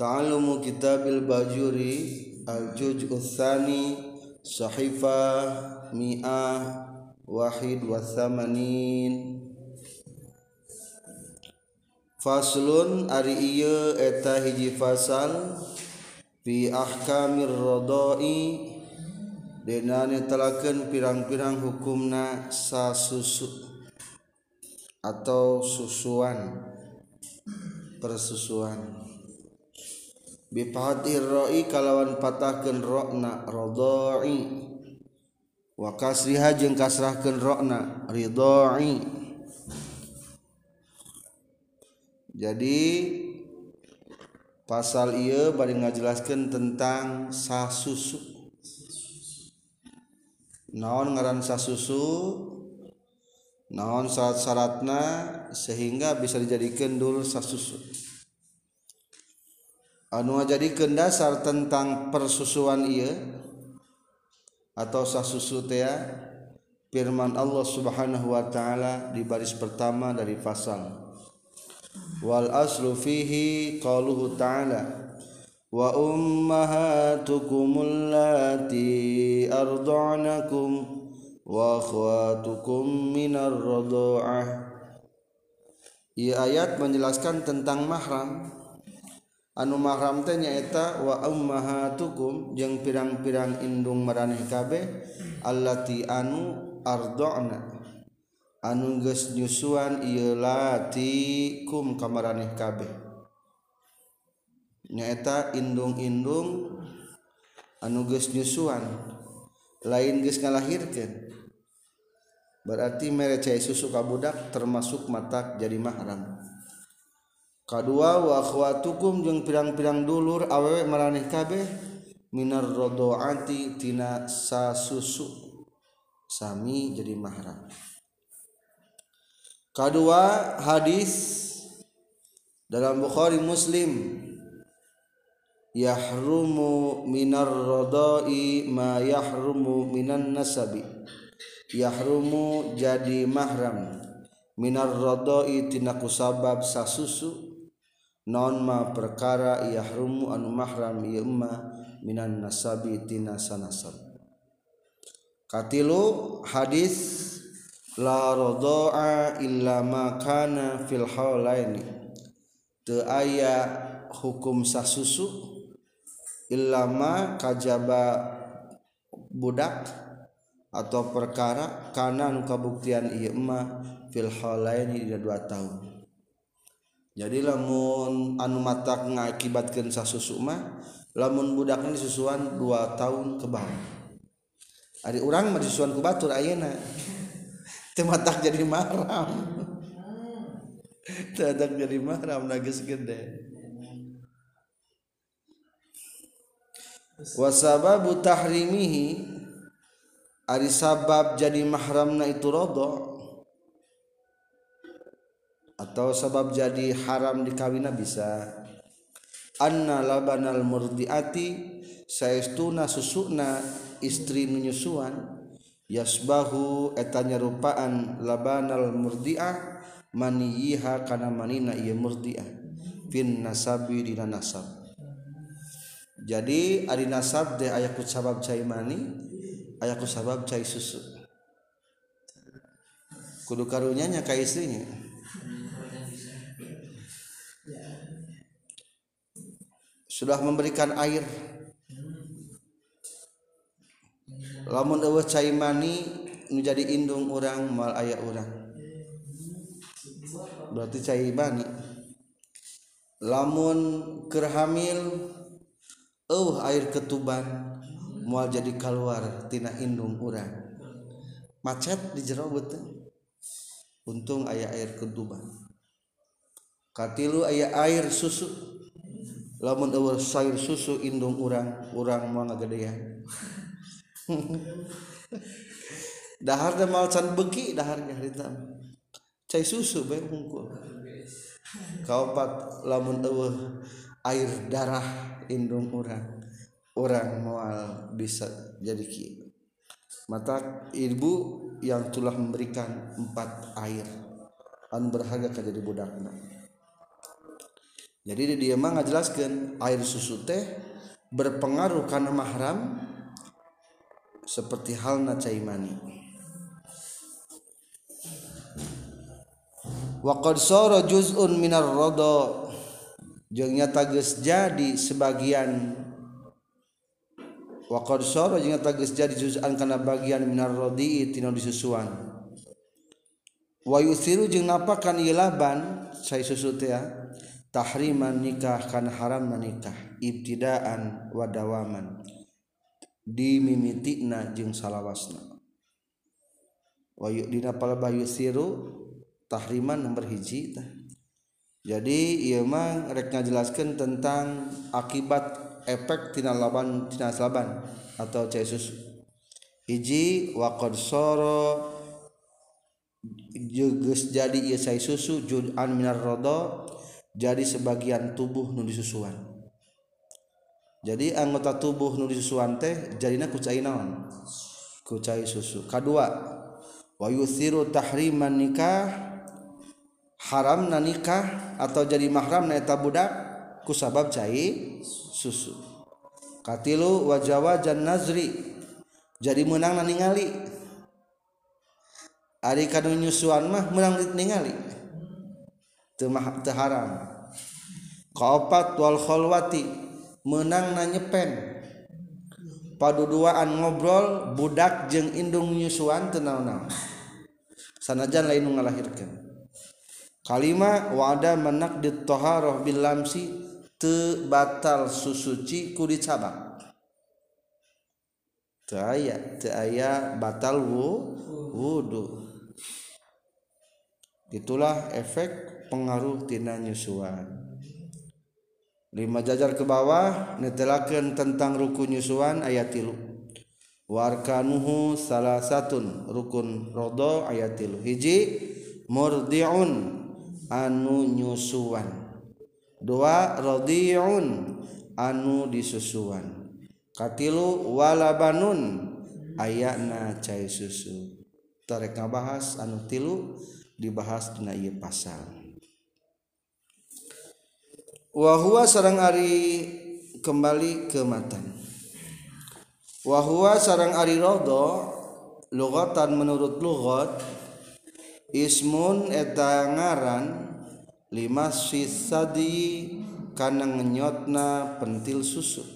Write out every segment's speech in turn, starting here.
Ta'allumu kitabil bajuri Al-Juj Uthani Sahifah Mi'ah Wahid Wathamanin Faslun ari iya eta hiji fasal Fi ahkamir rodoi Denanya telaken pirang-pirang hukumna sasusu Atau susuan Persusuan. bipahatir roi kalawan patahkan rokna rodoi wa kasriha jeung kasrahkeun rokna ridoi jadi pasal iya bari ngajelaskeun tentang sah susu. Naon ngaran sah susu? Naon syarat-syaratna sehingga bisa dijadikan dulu sah susu. Anu ngajadikeun dasar tentang persusuan ieu atau sah susu teh firman Allah Subhanahu wa taala di baris pertama dari pasal. Wal aslu fihi qauluhu ta'ala wa ummahatukum allati arda'nakum wa akhwatukum minar radha'ah Ieu ayat menjelaskan tentang mahram anu mahram teh nyaeta wa ummahatukum jeung pirang-pirang indung maraneh kabeh allati anu ardona anu geus nyusuan ieu lati kum kamaraneh kabeh. Nyaeta indung-indung anu geus nyusuan. Lain geus ngalahirkeun. Berarti mere cai susu kabudak termasuk matak jadi mahram. Kadua wa akhwatukum jeung pirang-pirang dulur awewe maraneh kabeh minar rodoati tina sa susu sami jadi mahram. Kedua hadis dalam Bukhari Muslim yahrumu minar rodoi ma yahrumu minan nasabi. Yahrumu jadi mahram. Minar rodoi tina kusabab sasusu non ma perkara yahrumu anu mahram ieu ma minan nasabi tina sanasab. Katilu hadis la rodoa illa ma kana fil haulaini teu aya hukum sasusu illama kajaba budak atau perkara karena nu kabuktian ieu mah fil haulaini dua tahun jadi lamun anu mata ngakibatkan sasusuma lamun budakna disusuan dua tahun ke bawah. Ada orang disusuan ku batur ayana tematak jadi mahram. Tematak jadi mahram nagis gede. Wasababu tahrimihi ari sabab jadi mahramna itu rodo atau sabab jadi haram dikawina bisa. Anna labanal murdiati saestuna susuna istri nunyusuan yasbahu etanya rupaan labanal murdiah maniyiha kana manina ieu murdiah. Fin nasabi dina nasab. Jadi ari nasab teh aya ku sabab cai mani aya ku sabab cai susu. Kudu karunya nya ka istrinya. Sudah memberikan air. Lamun eueuh cai mani nu jadi indung urang mal aya urang. Berarti cai mani. Lamun keur hamil uh air ketuban mual jadi keluar tina indung urang. Macet di jero untung ayah air ketuban. Katilu ayah air susu lamun eueuh sayur susu indung urang urang mau ngagedean. Dahar teh mal can beki daharnya harita cai susu bae hungkul kaopat lamun eueuh air darah indung orang orang moal bisa jadi kieu mata ibu yang telah memberikan empat air anu berharga jadi budakna jadi dia mah ngajelaskan air susu teh berpengaruh karena mahram seperti halna cai mani. Wa qad sara juz'un minar rada. Jeung nyata geus jadi sebagian. Wa qad sara jeung nyata geus jadi juz'an kana bagian minar radi tina disusuan. Wa yusiru jeung napakan ieu laban cai susu teh tahriman nikah kan haram menikah ibtidaan wadawaman di mimitina jeung salawasna. Wayu dina palebah yusiru tahriman nomor hiji tah. Jadi ieu mah rek ngajelaskeun tentang akibat efek tina laban tina salaban atau Yesus hiji waqad soro jeges jadi ieu susu judan minar rodo jadi sebagian tubuh nu disusuan. Jadi anggota tubuh nu disusuan teh jadina kucai naon? Kucai susu. Kedua wa yuthiru tahriman nikah haram na nikah atau jadi mahram na eta budak kusabab cai susu. Katilu wajawa jan nazri jadi menang na ningali. Ari kanu nyusuan mah menang ningali. Haram kaupat wal kholwati menang na nyepen. Paduduaan ngobrol budak jeung indung nyusuan tenau-nau sanajan lain ngalahirkan kalima wada menak di toharoh bilamsi te batal susuci ku dicabak. Te aya te batal wu wudu. Itulah efek pengaruhtina nyusuan. Lima jajar ke bawah netelaken tentang rukun nyusuan ayat tilu. Warkanuhu salah satun rukun rodo ayat tilu. Hiji murdiun anu nyusuan. Dua rodiun anu disusuan. Katilu walabanun ayana cai susu. Tarek bahas anu tilu dibahas dina ieu pasal. Wahwa sarang Ari kembali ke matan. Wahwa sarang Ari roddo logatan menurut logot Imun eta ngaran 5 sisadi karena ngenyotna pentil susu.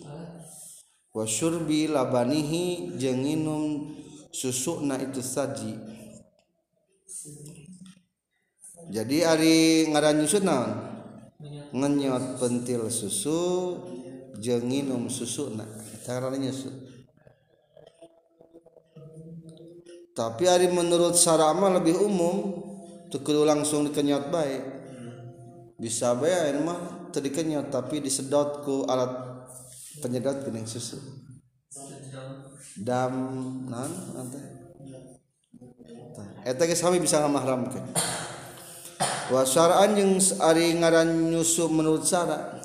Wasurbi labanihi jenginum susukna itu saji. Jadi Ari ngaran nyusut naon ngenyot pentil susu jeung nginum susu nah caranya susu tapi hari menurut sarama lebih umum tuh langsung dikenyot baik. Bisa baik mah tadi kenyot tapi disedot ku alat penyedot gening susu. Dam nan nanti. Eta geus sami bisa ngamahramkeun wasaraan yang ari ngaran nyusu menurut syarat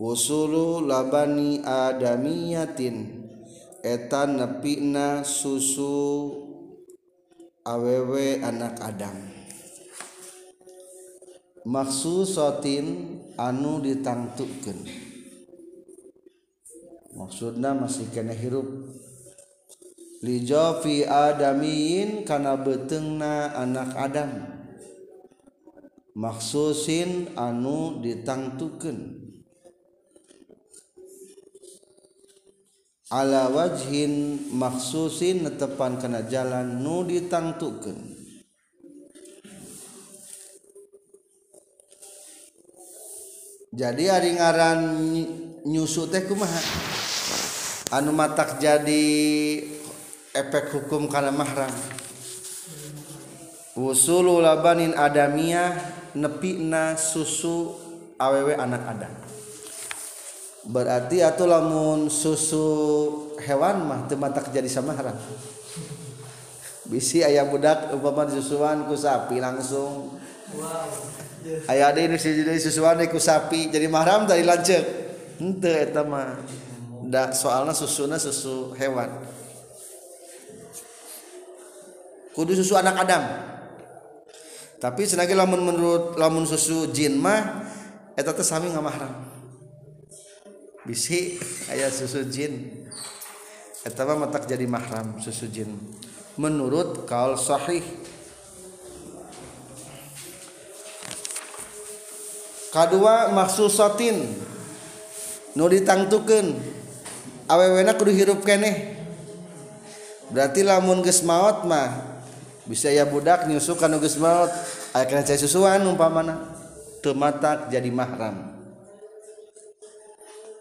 usulu labani adamiyatin. Eta nepina susu awewe anak Adam. Maksusotin anu ditangtukan maksudna masih kena hirup. Lijofi adamiin kana betengna anak Adam. maksusin anu ditangtuken ala wajhin maksusin netepan kana jalan nu ditangtuken jadi ari ngaran nyusu teh kumaha? Anu matak jadi efek hukum kana mahram usul labanin adamiyah nepina susu awewe anak ada berarti atau lamun susu hewan mah temata jadi sama haram bisi ayah budak umpama susuan ku sapi langsung. Ayah ada ini jadi susuan ku sapi jadi mahram dari lancet ente eta mah. Da soalnya susuna susu hewan. Kudu susu anak Adam tapi senagi lamun menurut lamun susu jin mah mahram. Bisi ayat susu jin. Mata jadi mahram susu jin. Menurut kaul sahih. Kedua maksusatin. Nu ditangtukeun. Awewena kudu hirup keneh. Berarti lamun geus maot mah bisa ya budak nyusukan maot maut kana saya susuan umpamana. Tematak jadi mahram.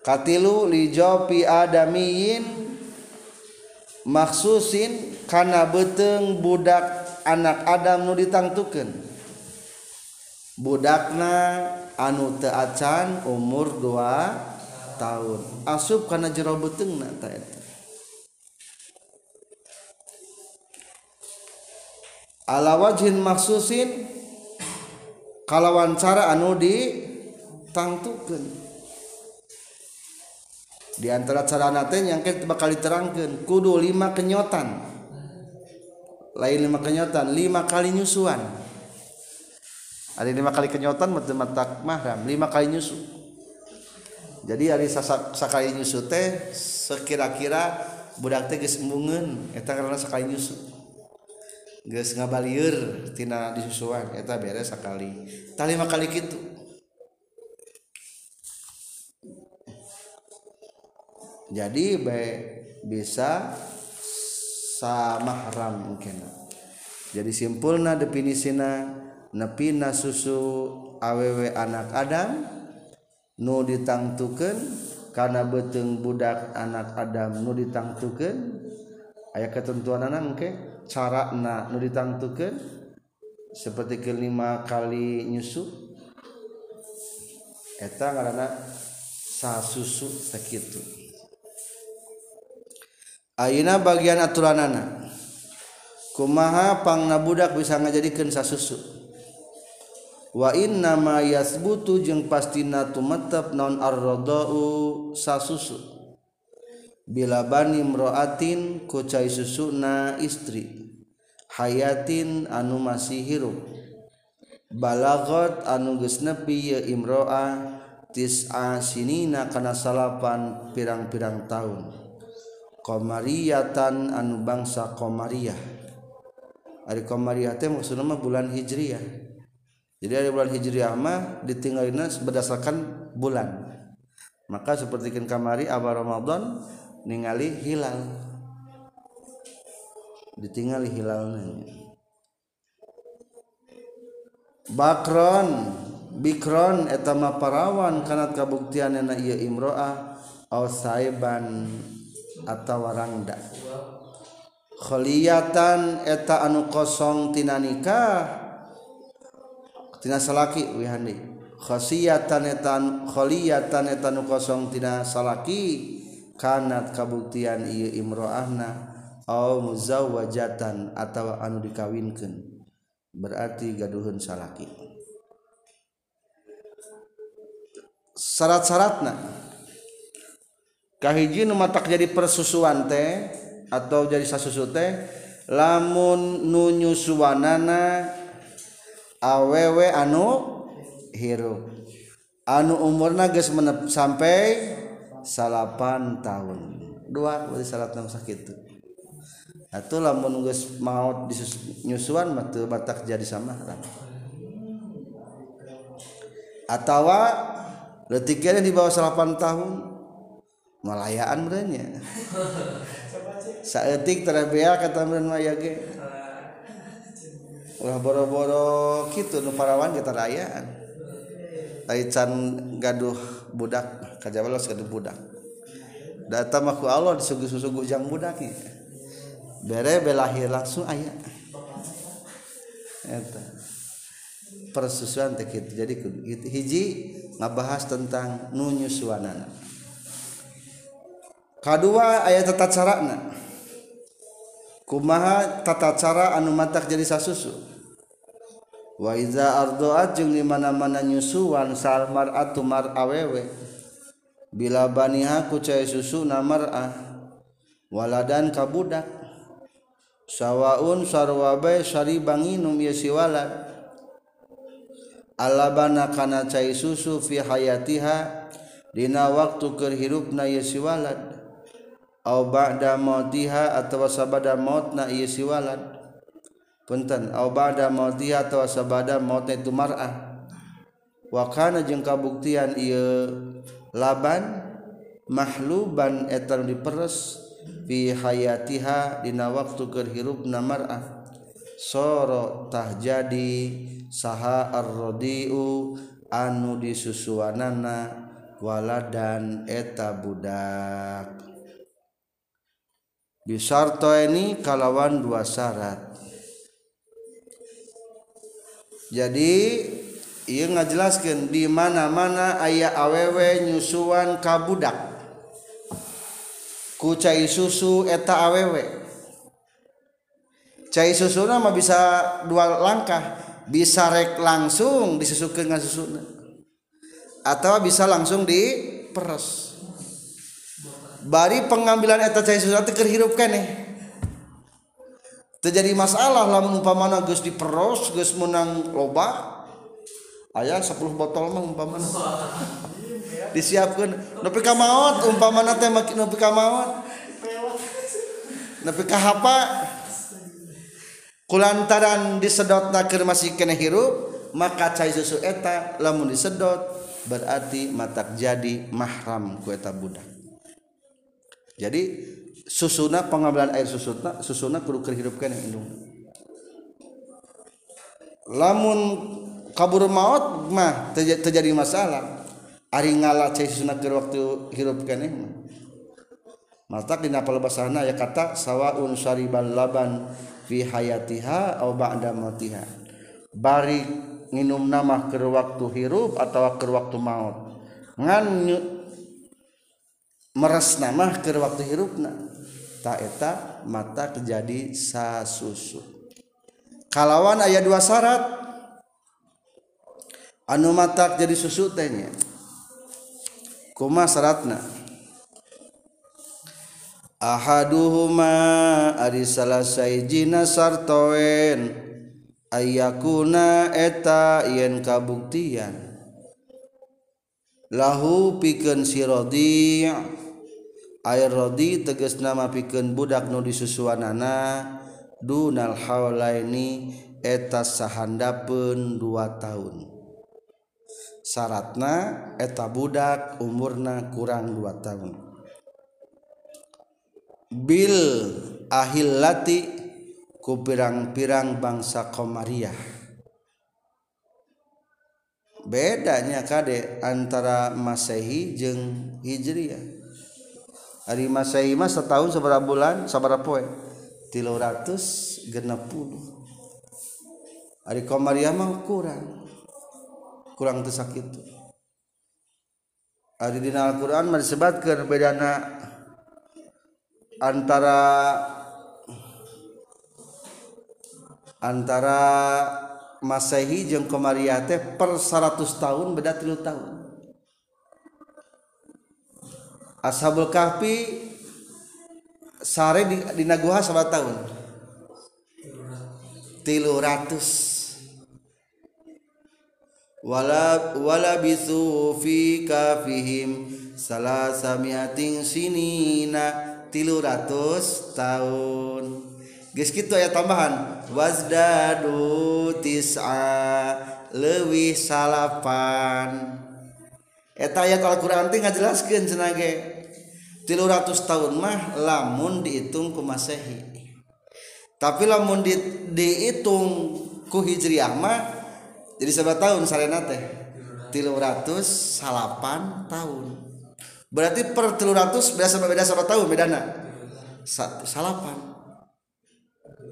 Katilu li jopi adamiyin maksusin karena beteng budak anak Adam nu ditangtukan budakna anu teacan umur 2 tahun. Asup karena jero beteng na alawajin maksusin kalawan cara anu ditangtukeun. Di antara cara nate yang kita bakal diterangkan kudu lima kenyotan. Lain lima kenyotan lima kali nyusuan. Ada lima kali kenyotan matematik mahram lima kali nyusu. Jadi hari sakali nyusu teh sekira-kira budak teh geus embungeun eta karena sakali nyusu. geus ngabalieur tina disusuan eta beres sakali. Tah lima kali kitu. Jadi baik bisa sama haram mungkin jadi simpulna definisina nepina susu aww anak Adam nu ditangtukan karena beteng budak anak Adam nu ditangtukan ayat ketentuan anak mungkin? carana nu ditangtukeun seperti kelima kali nyusu eta ngaranna sasusu sakitu ayeuna bagian aturanana? Kumaha pangna budak bisa ngajadikeun sasusu? Wa inna ma yasbutu jeung pastina tumetep non ar-radau sasusu. bila Bani Imroatin kucai susuna istri. Hayatin anu masih hirup. Balagot anu geus nepi ieu imroa tis'a sinina kana salapan pirang-pirang tahun. Qamariyatan anu bangsa qamariyah ari qamariyah teh maksudna mah bulan hijriah jadi ada bulan hijriah mah ditinggalina berdasarkan bulan. Maka seperti kamari awal Ramadan ningali hilal. Ditinggali hilalnya. Bakron bikron etama parawan kanat kabuktian na iya imro'ah au saiban atau warangda. Kholiyatan eta anu kosong tina nikah tina salaki wihandi. Khosiyatan etan eta anu kosong tina salaki. kanat kabuktian ieu imro'ahna au muzawwajatan atawa anu dikawinkeun. Berarti gaduhun salaki. Syarat-syaratna kahiji nu matak jadi persusuan teh atau jadi sasusu teh lamun nunyusuanana awewe anu hirup. Anu umurna geus sampai salapan tahun. Dua kali salat nang sakit atau lamun geus maut nyusuan mah batak jadi sama atau letiknya di bawah salapan tahun malayaan merenya saetik terabea kata meren maya ge. Ulah boro-boro kitu nu parawan kita rayaan can gaduh budak. kajaba los kadu budak. Data maku Allah disuguh-suguh jang budak ya. bere belahir langsung ayah eta. Persusuan teh kitu. Jadi hiji ngabahas tentang nunyusuanana kadua ayat tata carana. Kumaha tata cara anu matak jadi sasusu? Waiza ardoat jeung di mana-mana nyusuan salmar atu mar awewe. bila baniha ku cai susu namar'ah waladan kabudak sawaun sarwabai sari banginum ya si walad alabana kana cai susu fi hayatiha dina waktu kerhirupna hirupna si walad au ba'da mautiha atawa sabada mautna ye si walad punten au ba'da mautiha atawa sabada mautna itu mar'ah wa kana jeung kabuktian ieu laban mahluban etan diperes fi hayatiha dina waktu keur hirupna mar'ah. Soro tah jadi saha ar-radiu anu disusuanana waladan eta budak. Bisarto ini kalawan dua syarat. Jadi ia ngajelaskan di mana-mana ayah awewe nyusuan kabudak ku cai susu eta awewe. Cai susu nama bisa dua langkah. Bisa rek langsung disusukan dengan susu atau bisa langsung diperes. Bari pengambilan eta cai susu teh kerhirup nih terjadi masalah lamun umpamana geus diperos geus menang loba aya 10 botol mah umpamana. Disiapkan nepi ka maot umpamana teh nepi ka maot. Nepi ka hapa. Kulantaran disedot nakir masih kena hirup maka cai susu eta lamun disedot berarti matak jadi mahram ku eta budak. Jadi susuna pengambilan air susuna susuna kudu kehirup kena indung. Lamun kabur maut mah terjadi masalah. Ari ngala cai susuna keur waktu hirup keneh mah. Matak dina palebasana ya kata sawaun syariban laban fi hayatiha aw ba'da mautiha. Bari nginum nama keur waktu hirup atau keur waktu maut. Ngan meres nama keur waktu hirupna. Ta eta mata terjadi sasusu kalawan ayat dua syarat. anu matak jadi susu tehnya kuma syaratna ahaduhuma ari salah saijina sartoen. Ayakuna eta yen kabuktian. Lahu pikeun si rodi. Air rodi tegas nama pikeun budak nu disusuanana. Dunal haulaini eta sahandapeun dua tahun. syaratna eta budak umurna kurang 2 tahun. Bil ahillati ku pirang-pirang bangsa Komariah bedanya kadek antara Masehi jeung Hijriah. Hari Masehi mah setahun seberapa bulan seberapa poe 360 hari Komariah mah kurang. kurang teu sakitu ari dina Al-Quran mah disebutkeun bedana antara antara Masehi jeung Komariah teh per 100 tahun beda 3 tahun. Ashabul Kahfi sare di, di Naguha 7 tahun. 300 wala wala bisu fi kafihim. Salasamiatin sinina tilu ratus tahun Geus kitu aya tambahan? Wazdadu tis'a leuwih salapan. Eta ayat Al-Qur'an teh ngajelaskeun cenah ge 300 tahun mah lamun dihitung ku Masehi. Tapi lamun di, dihitung ku Hijriah mah jadi seberapa tahun Salena teh tilu ratus salapan tahun. Berarti per tilu ratus beda sama beda sama tahun bedana? Satu salapan.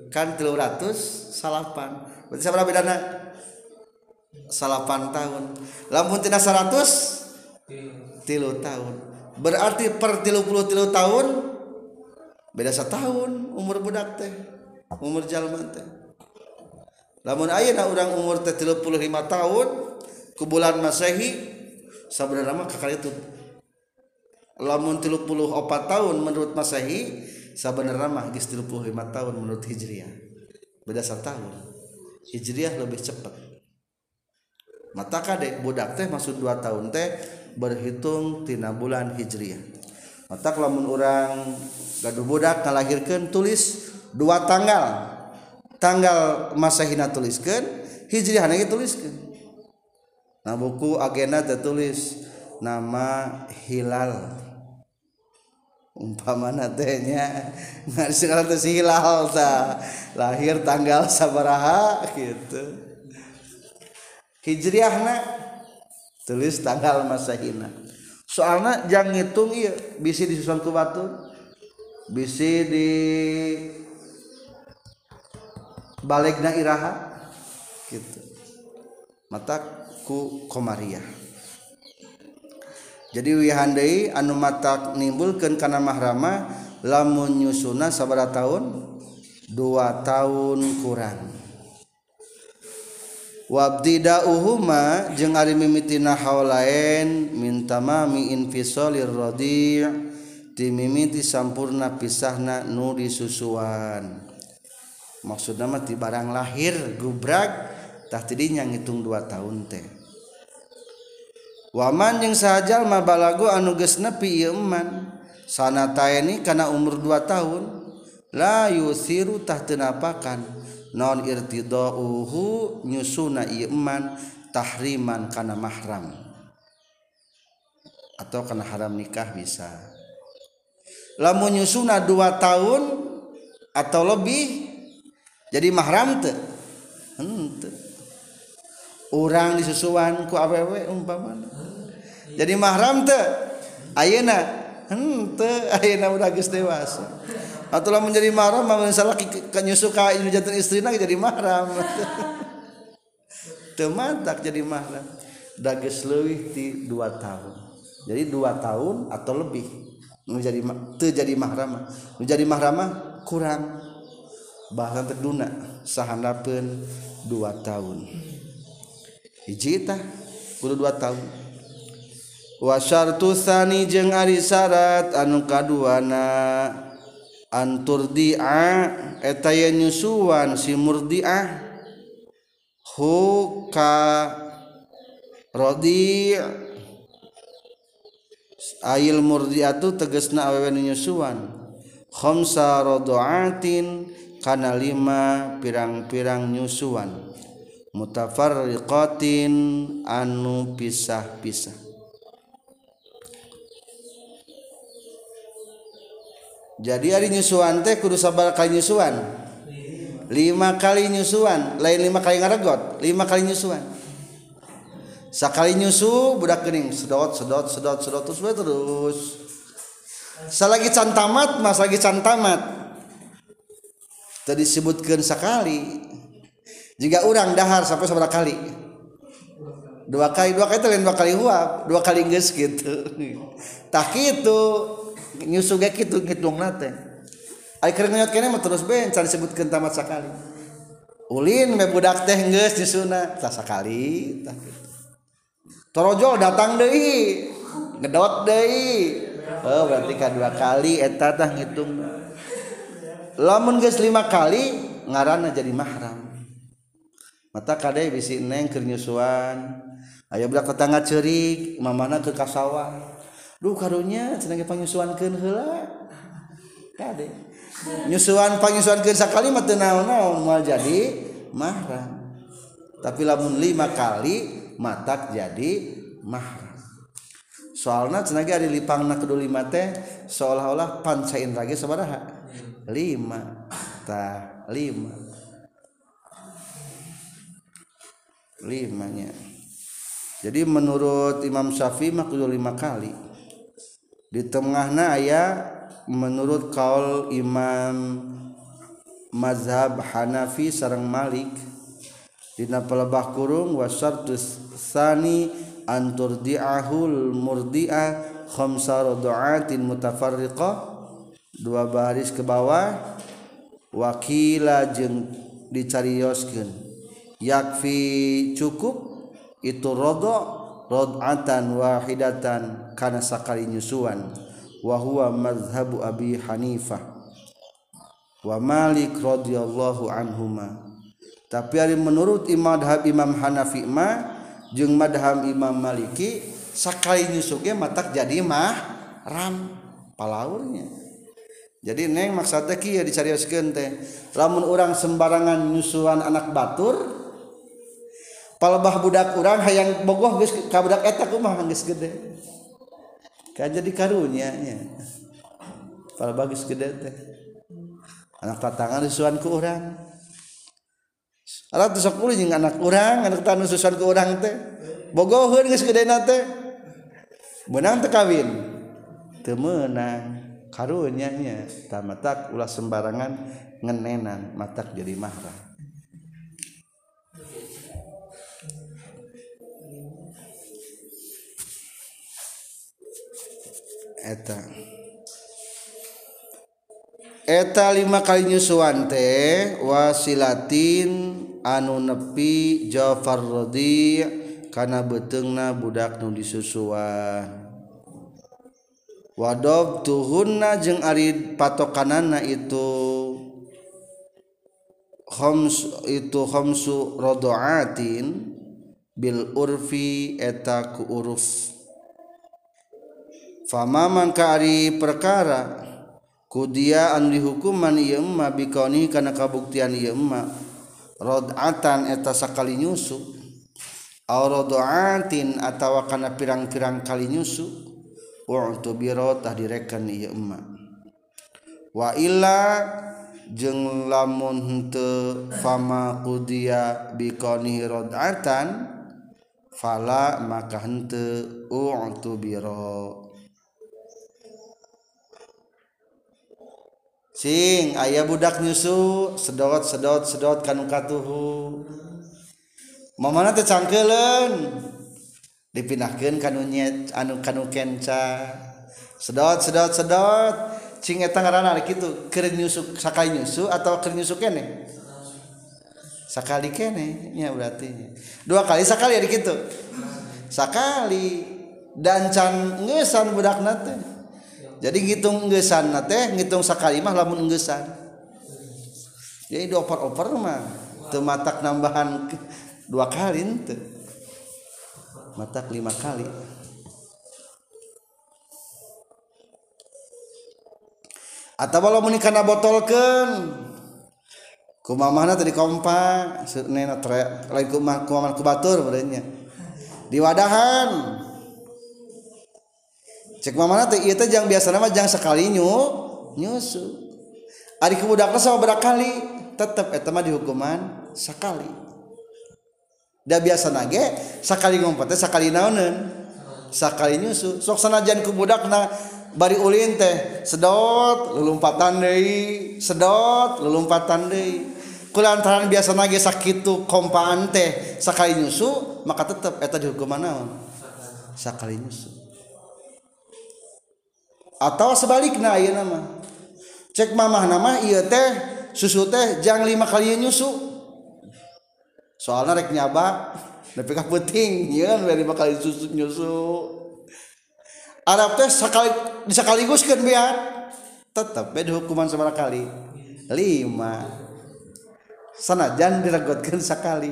Kan tilu ratus salapan. Berarti seberapa bedana? Salapan tahun. Lamun tina seratus tilu tahun. Berarti per tilu puluh tilu tahun beda setahun umur budak teh umur jalma teh. Lamun ayeuna urang umur 35 tahun ke bulan Masehi sebenarnya mah kakak itu lamun 34 tahun menurut Masehi sebenarnya mah geus 35 tahun menurut Hijriah. Beda tahun. Hijriah lebih cepat mata kadek budak teh maksud 2 tahun teh berhitung tina bulan Hijriah. Mata lamun orang gaduh budak ngalahirkeun tulis dua tanggal. tanggal masa hina tuliskan hijriah hanya tuliskan nah buku agenda tertulis nama hilal. Umpama natenya nggak segala si hilal ta lahir tanggal sabaraha gitu hijriahna tulis tanggal masa hina soalnya jangan ngitung iya bisi disusun ke batu bisi di balegna iraha gitu. Mata ku komariah. Jadi wihandai anu mata nimbulkan karena mahrama lamun nyusuna sabara tahun dua tahun kurang. Wabdida uhuma jeung ari mimitina haulaen minta mami infisolir rodi' timimiti sampurna pisahna nu disusuan. maksud nama barang lahir gubrak gubragtah tidinya ngitung dua tahun teh. Waman yang geus nepi ieu eman. Sanata ini kana umur 2 tahun. Layu sirutahnapakan non irtidauhu nyusuna ieu eman tahriman kana mahram. Atau kana haram nikah bisa. Lamun nyusuna 2 tahun atau lebih jadi mahram teh hmm, orang disusuan ku awewe umpamana. Jadi mahram teh ayeuna hmm, henteu ayeuna udah geus dewasa. Atulah menjadi mahram mah salah kenyusu ka jantan istrina jadi mahram. Teu mantak jadi mahram. Da geus leuwih ti 2 tahun. Jadi 2 tahun atau lebih. Menjadi teu jadi mahram. Menjadi mahram kurang. bahkan terduna sahanapun dua tahun. Hijitah kudu dua tahun. Wasartu sani jeung ari syarat anu kaduana anturdia eta nyusuan si murdiah hu ka rodi ail murdiatu tegesna awewe nyusuan. Khamsa rodoatin kana lima pirang-pirang nyusuan. Mutafarriqatin anu pisah-pisah. Jadi hari nyusuan teh kudu sabar kali nyusuan. Lima kali nyusuan. Lain lima kali ngaregot. Lima kali nyusuan. Sakali nyusu budak kening sedot sedot sedot sedot terus terus. Salagi cantamat mas lagi cantamat tadi sebutkan sekali jika orang dahar sampai seberapa kali. Dua kali dua kali lain dua kali huap dua kali nges gitu tak itu nyusuge gitu ngitung nate. Ay kering nyot kene terus ben cari sebutkan tamat sekali ulin me budak teh nges disuna tak sekali tak gitu torojol datang deui ngedot deui. Oh berarti kedua kali eta tah ngitung. Lamun geus lima kali ngaranna jadi mahram. Mata kadai bisi neng kernyusuan ayah budak tetangga cerik mamana ke kasawah duh karunya cenah panyusuankeun heula. Kade nyusuan panyusuankeun sakali mah teu naon-naon moal jadi mahram. Tapi lamun lima kali matak jadi mahram. Soalnya cenah ge ari lipangna kudu lima teh seolah-olah pancain lagi sabaraha lima. Tah lima. Limanya. Jadi menurut Imam Syafi'i mah kudu lima kali. Di tengahna aya menurut kaul Imam mazhab Hanafi sarang Malik dina pelebah kurung wasartus sani anturdi'ahul murdi'ah khamsa radu'atin mutafarriqah dua baris ke bawah wakila jeung dicarioskeun. Yakfi cukup itu rodok rodatan wahidatan karena sakali nyusuan. Wa huwa madhabu abi hanifah. Wa malik radhiyallahu anhuma. Tapi ari menurut imam Imam Hanafi ma madham Imam Maliki sakali nyusuge matak jadi mah ram palaurnya jadi neng maksudnya kia dicarioskeun teh lamun orang sembarangan nyusuan anak batur palebah budak orang hayang bogoh geus ka budak eta kumaha geus gede kan jadi karunya nya palebah geus gede teh anak tatangan nyusuan ku orang Alat tuh jeung anak urang, anak tanu susuan ku urang teh. Bogoheun geus gedena teh. Menang teu kawin. Teu meunang. karunyanya tamatak ulah sembarangan ngenenan matak jadi mahram eta. Eta lima kali nyusuan teh wasilatin anu nepi Ja'far Rodi kana betengna budak nu disusuan. wadob tuhunna jeung arid patokanana itu khoms itu khomsu rodoatin bil urfi eta ku uruf. Fama mangka ari perkara kudia anu dihukuman ieu emma bikauni kana kabuktian ieu emma rodatan eta sakali nyusu aw rodoatin atawa kana pirang-pirang kali nyusu. tu birotah direken emma wa illa jeung lamun henteu fama kudia bikoni rodatan fala maka henteu utubiro Cing, sing ayah budak nyusu sedot sedot sedot kanu katuhu. Mamana teh cangkelen dipinahkan kanunnya anu kanu kenca sedot sedot sedot. Cing eta ngaranna kitu keur nyusuk sakali nyusu atau keur nyusuk kene? Sakali kene nya berarti. Dua kali sakali ada kitu. Sakali. Dan can ngeusan budakna teh. Jadi ngitung ngeusan teh ngitung sakali mah lamun ngeusan. Jadi dioper-oper mah teu matak nambahan dua kali teh matak lima kali. Atau kalau menikah botolkan kuma mana tadi kompa nena tre lain kuma kuma kubatur berenya di wadahan. Cek mana teh ieu teh jang biasa nama jang sekali nyu nyusu. Ari kebudakna sama berapa kali tetep eta mah dihukuman sekali. Da biasa nage sakali ngumpet sakali naonen sakali nyusu. Sok sanajan kubudakna bari ulin teh sedot lelumpatan deui sedot lelumpatan deui. Kulantaran biasa nage sakitu kompaan teh sakali nyusu maka tetep eta dihukuman naon? Sakali nyusu. Atau sebaliknya ayeuna mah cek mamah nama ieu teh susu teh jang lima kali nyusu. Soalnya rek nyaba tapi kah penting ya kan lima kali susu nyusu. Arab teh sekali sekaligus kan biar tetap beda hukuman seberapa kali. Lima. Sana jangan diregotkan sekali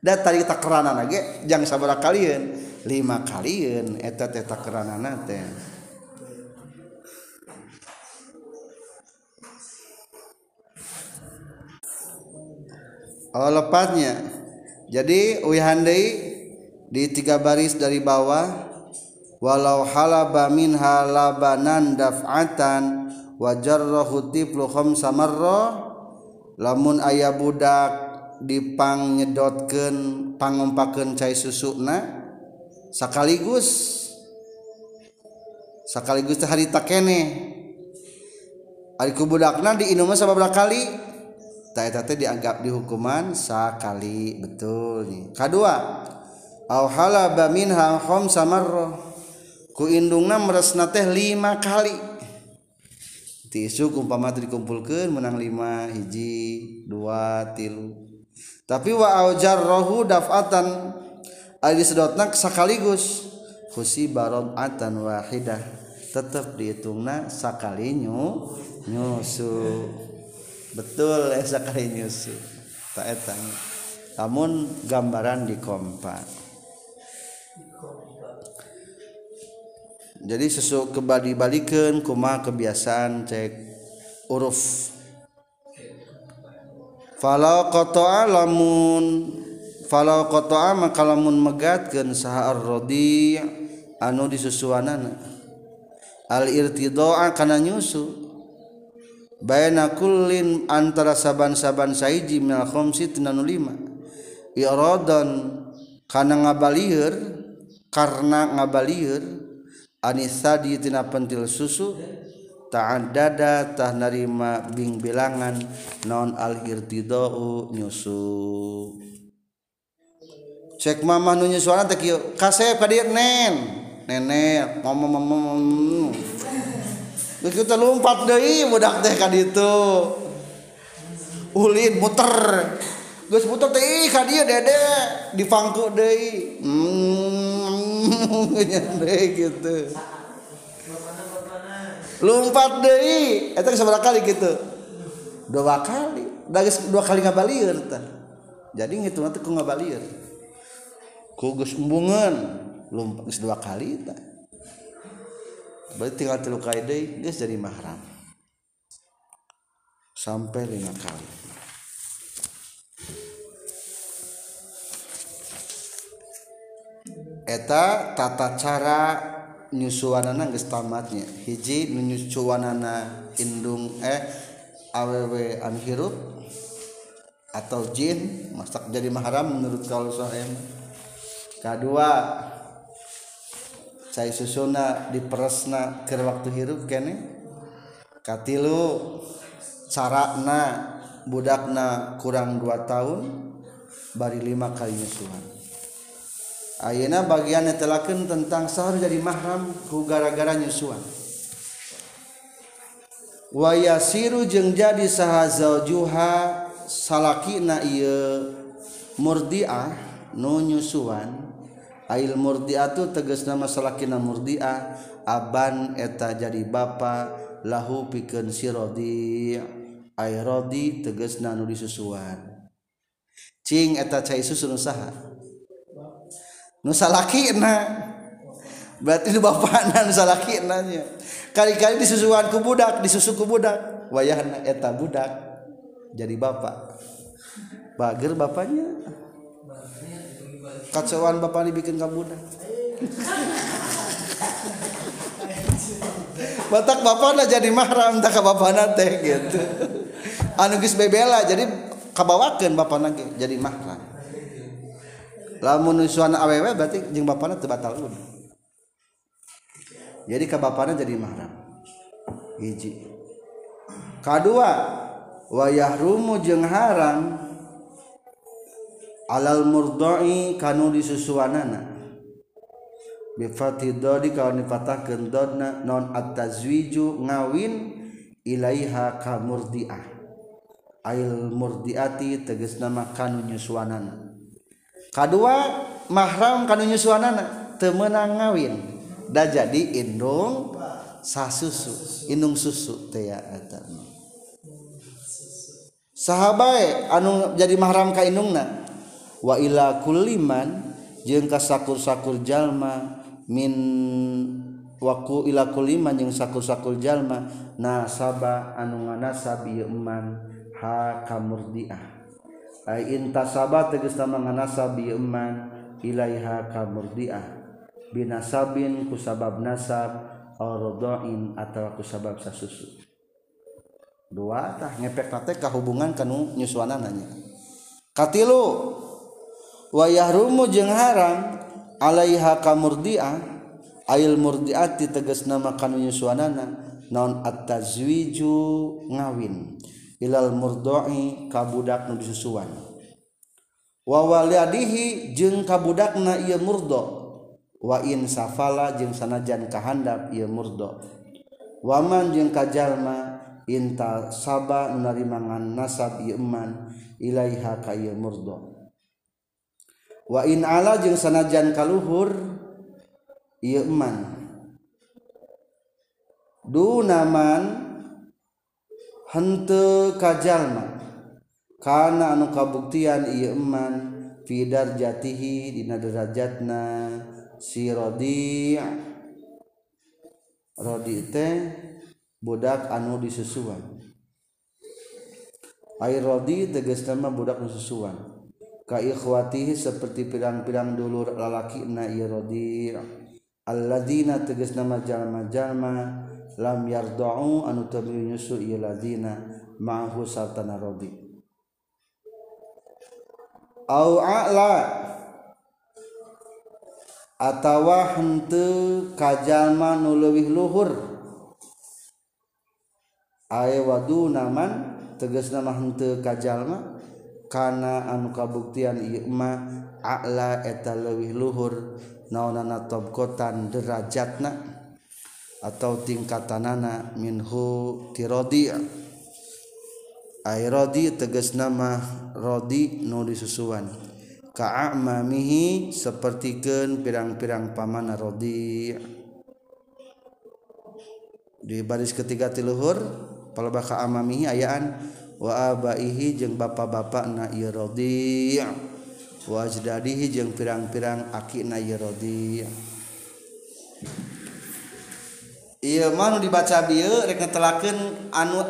dan tadi tak kerana lagi jangan sabar kalian lima kalian eta teh tak kerana teh. Oh. jadi wihandai di tiga baris dari bawah walau halaba min halabanan daf'atan wa jarrahu tiflu khamsa marra lamun aya budak dipang nyedotkeun pangompakeun cai susuna sakaligus sakaligus teh harita kene. Ari ku budakna diinum sababaraha kali. Teh dianggap dihukuman sakali betul nih. Kedua au halaba minha khamsa marrah ku indungna meresna teh lima kali. Tisu umpama dikumpulkeun menang lima hiji dua tilu. Tapi wa aujar rohu dafatan ali sedotna sakaligus. Khusi atan wahidah. Tetap dihitungna sakali nyu nyusu betul esa kali nyusu tak etang. Namun gambaran di kompa. Jadi sesu kembali balikan kuma kebiasaan cek uruf. Falau kotoa lamun falau kotoa maka lamun megatkan sahar rodi anu disusuanana. Al irtidoa karena nyusu. baina kullin antara saban-saban Saiji milkhomsidon karena ngabalir karena ngabalir anisadi tina pentil susu taat dadatah narima Bing bilangan non al irtidau nyusu. Cek mama nunya suara kasep nenek ngomong Begitu lompat deh budak teh kan itu. Ulin muter. Gus muter teh kan dia dede di pangku deh. Hmm, deh gitu. Lompat deh. Itu seberapa kali gitu? Dua kali. dari dua kali nggak ngabalir teh. Jadi ngitung nanti ku ngabalir. Ku gus embungan. Lompat dua kali teh berarti tinggal tilu kali geus jadi mahram. Sampai lima kali. Eta tata cara nyusuanana geus tamatnya. Hiji nyusuanana indung eh awewe anu hirup atau jin masak jadi mahram menurut kalau saya kedua saya susuna diperesna ke waktu hirup kene? Katilu carana budakna kurang 2 tahun bari lima kali Tuhan Ayeuna bagian netelakeun tentang sahur jadi mahram ku gara-gara wa yasiru jeung jadi saha zaujuha salakina ieu murdiah nu nyusuhan ail murdiatu teges nama salakina murdia aban eta jadi bapa lahu pikeun sirodi airodi tegesna nu disusuan. Cing eta cai susu nu saha nu salakina. Berarti nu bapana nu salakina nya. Kali-kali disusuan ku budak disusu ku budak. Wayahna eta budak jadi bapak bager bapaknya kacauan bapak dibikin kabudak batak bapak jadi mahram tak bapak nate gitu. Anugis bebela jadi kabawakan bapak nage jadi mahram. Lamun nusuana awewe berarti jeng bapaknya terbatal pun jadi kabapana jadi mahram. Hiji. Kedua wayah rumu jeng haram alal murdoi kanu disusuanana. Bifathi dodi kalau dipatahkan dodna non atazwiju ngawin ilaiha ka murdiah ail murdiati tegas nama kanu nyusuanana. Kedua mahram kanu nyusuanana temenang ngawin. Da jadi indung sasusu indung susu teh ya sahabat anu jadi mahram ka indungna wa ila kulliman jeung kasakur-sakur jalma min waku ila kulliman jeung sakur-sakur jalma nasaba anu nganasab ieu man ha kamurdiah. Ai intasaba tegasna nganasab ieu man ilaiha kamurdiah. Binasabin kusabab nasab ardoin atau kusabab sasusu. Dua tah ngepek teh kahubungan kanu nyusuanananya katilu! wayah rumu jeung haram alaiha kamurdiah ail murdiati tegas nama kanu yusuanana non at-tazwiju ngawin ilal murdoi kabudak nu disusuan. Wa waliadihi jeung kabudakna ieu murdo wa in safala jeung sanajan kahandap ieu murdo. Waman jeung kajalma inta saba narimangan nasab ieu iman ilaiha ka ieu murdo. wa in ala jeung sanajan kaluhur ieu iman dunaman henteu kajalma kana anu kabuktian ieu iman fi darjatihi dina derajatna si rodi. Rodi teh budak anu disusuan. Ai rodi tegas nama budak disusuan kaikhwatihi seperti pirang-pirang dulur lalaki na irodi alladzina tegas nama jalma jalma lam yarda'u anu tabi nyusu iladina ma'hu sartana rodi au a'la atawa henteu kajalma nu leuwih luhur. Ae wadu naman tegas nama henteu kajalma kana anu kabuktian ieu Imah ala eta leuwih luhur naonana tobkotan derajatna atau tingkatanana minhu tirodi. Airodi tegas nama rodi nu disusuan. Ka'amamihi sapertikeun pirang-pirang pamana rodi. Di baris ketiga tiluhur palebah ka'ama mihi ayaan wa abaihi jeung bapak-bapak na Yerodi wajdadihi jeung pirang-pirang aki na Yerodi Iya nu dibaca bieu rek netelakeun anu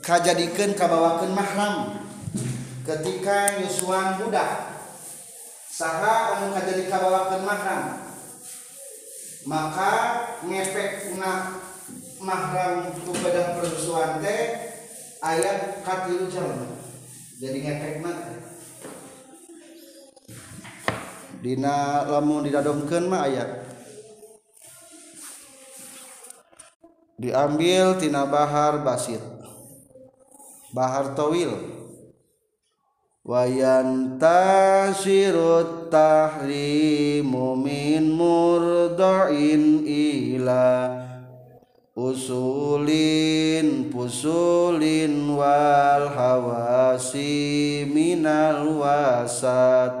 kajadikeun kabawakeun mahram. Ketika nyusuan budak saha anu kajadi kabawakeun mahram? Maka ngepek na mahram tu bedah persusuan teh ayat katilu jalma jadi ngefek mah dina lamun didadongkeun mah ayat. Diambil tina bahar basit. Bahar tawil. Wayantashirut tahrimu min murdain ila usulin pusulin wal hawasi minal wasat.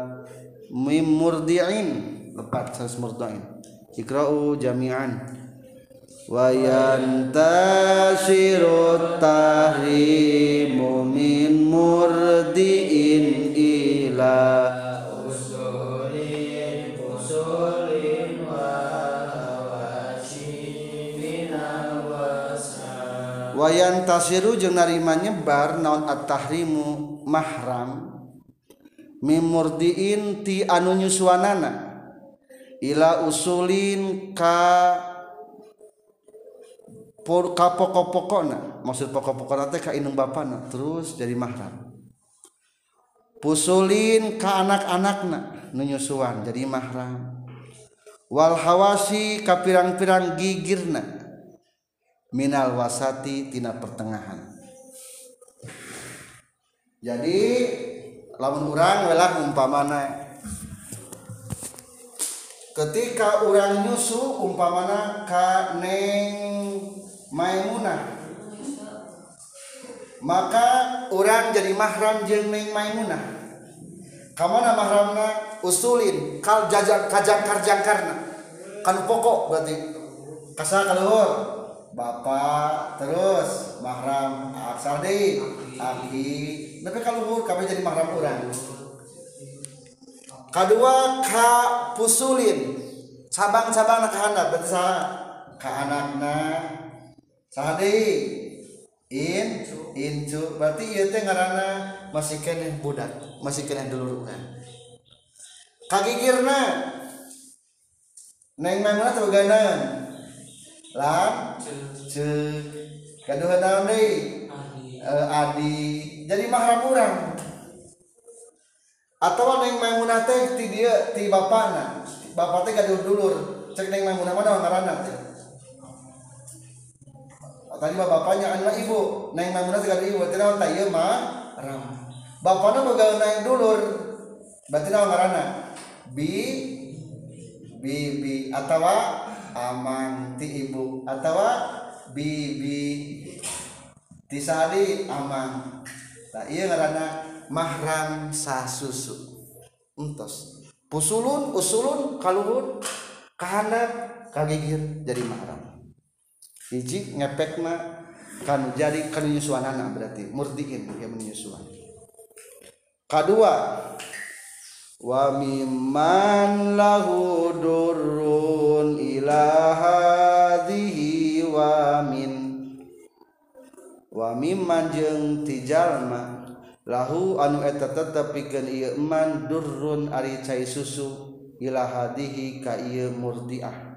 Mim murdi'in lepat sans murdi'in. Ikra'u jami'an. Wa yantashiru tahrimu min murdi'in ila wayan tasiru jeung narima nyebar naon at-tahrimu mahram mimurdiin ti anu nyuswanana. Ila usulin ka por ka pokok-pokona maksud pokok-pokona teh ka indung bapana terus jadi mahram. Pusulin ka anak-anakna nu nyusuan jadi mahram. Wal hawasi ka pirang-pirang gigirna. minal wasati tina pertengahan. Jadi lamun orang welah umpamana ketika orang nyusu umpamana ka neng maimunah maka orang jadi mahram jeung neng maimunah. Kamana mahramna? Usulin kal jajak kajang karjang karna kan pokok berarti. Kasa kaluhur Bapak terus mahram asal deui aki. Tapi kalau kami jadi mahram orang kedua ka pusulin. Cabang-cabang nak handap berarti saha ka anakna. Saha in incu. Berarti ieu teh ngaranna masih kene budak masih kene dulur kan kagigirna. Neng mana tuh ganan lam cek kedua naon deui adi. Jadi mahram urang atau neng maimunah teh ti dia ti bapana bapak teh gaduh dulur. Cek neng maimunah mana ngaranna teh. Tadi bapaknya anak ibu. Neng maimunah teh gaduh ibu. Teh naon teh? Ieu mah ram bapana boga neng dulur. Berarti naon ngaranna bi. Bi bi. Atawa aman ti ibu. Atau bibi ti sari aman. Tak iya karena mahram sasusu entos. Pusulun usulun kaluhur kahanap kagigir jadi mahram. Hiji ngepek mah kan jadi kan nyusuanana berarti murdiin yang menyusuan. Kedua wa mimman lahu durrun ila hadhihi wa min wa mimman jeung ti jalma lahu anu eta tetep pikeun ieu man durrun ari cai susu ila hadhihi ka ieu murdiah.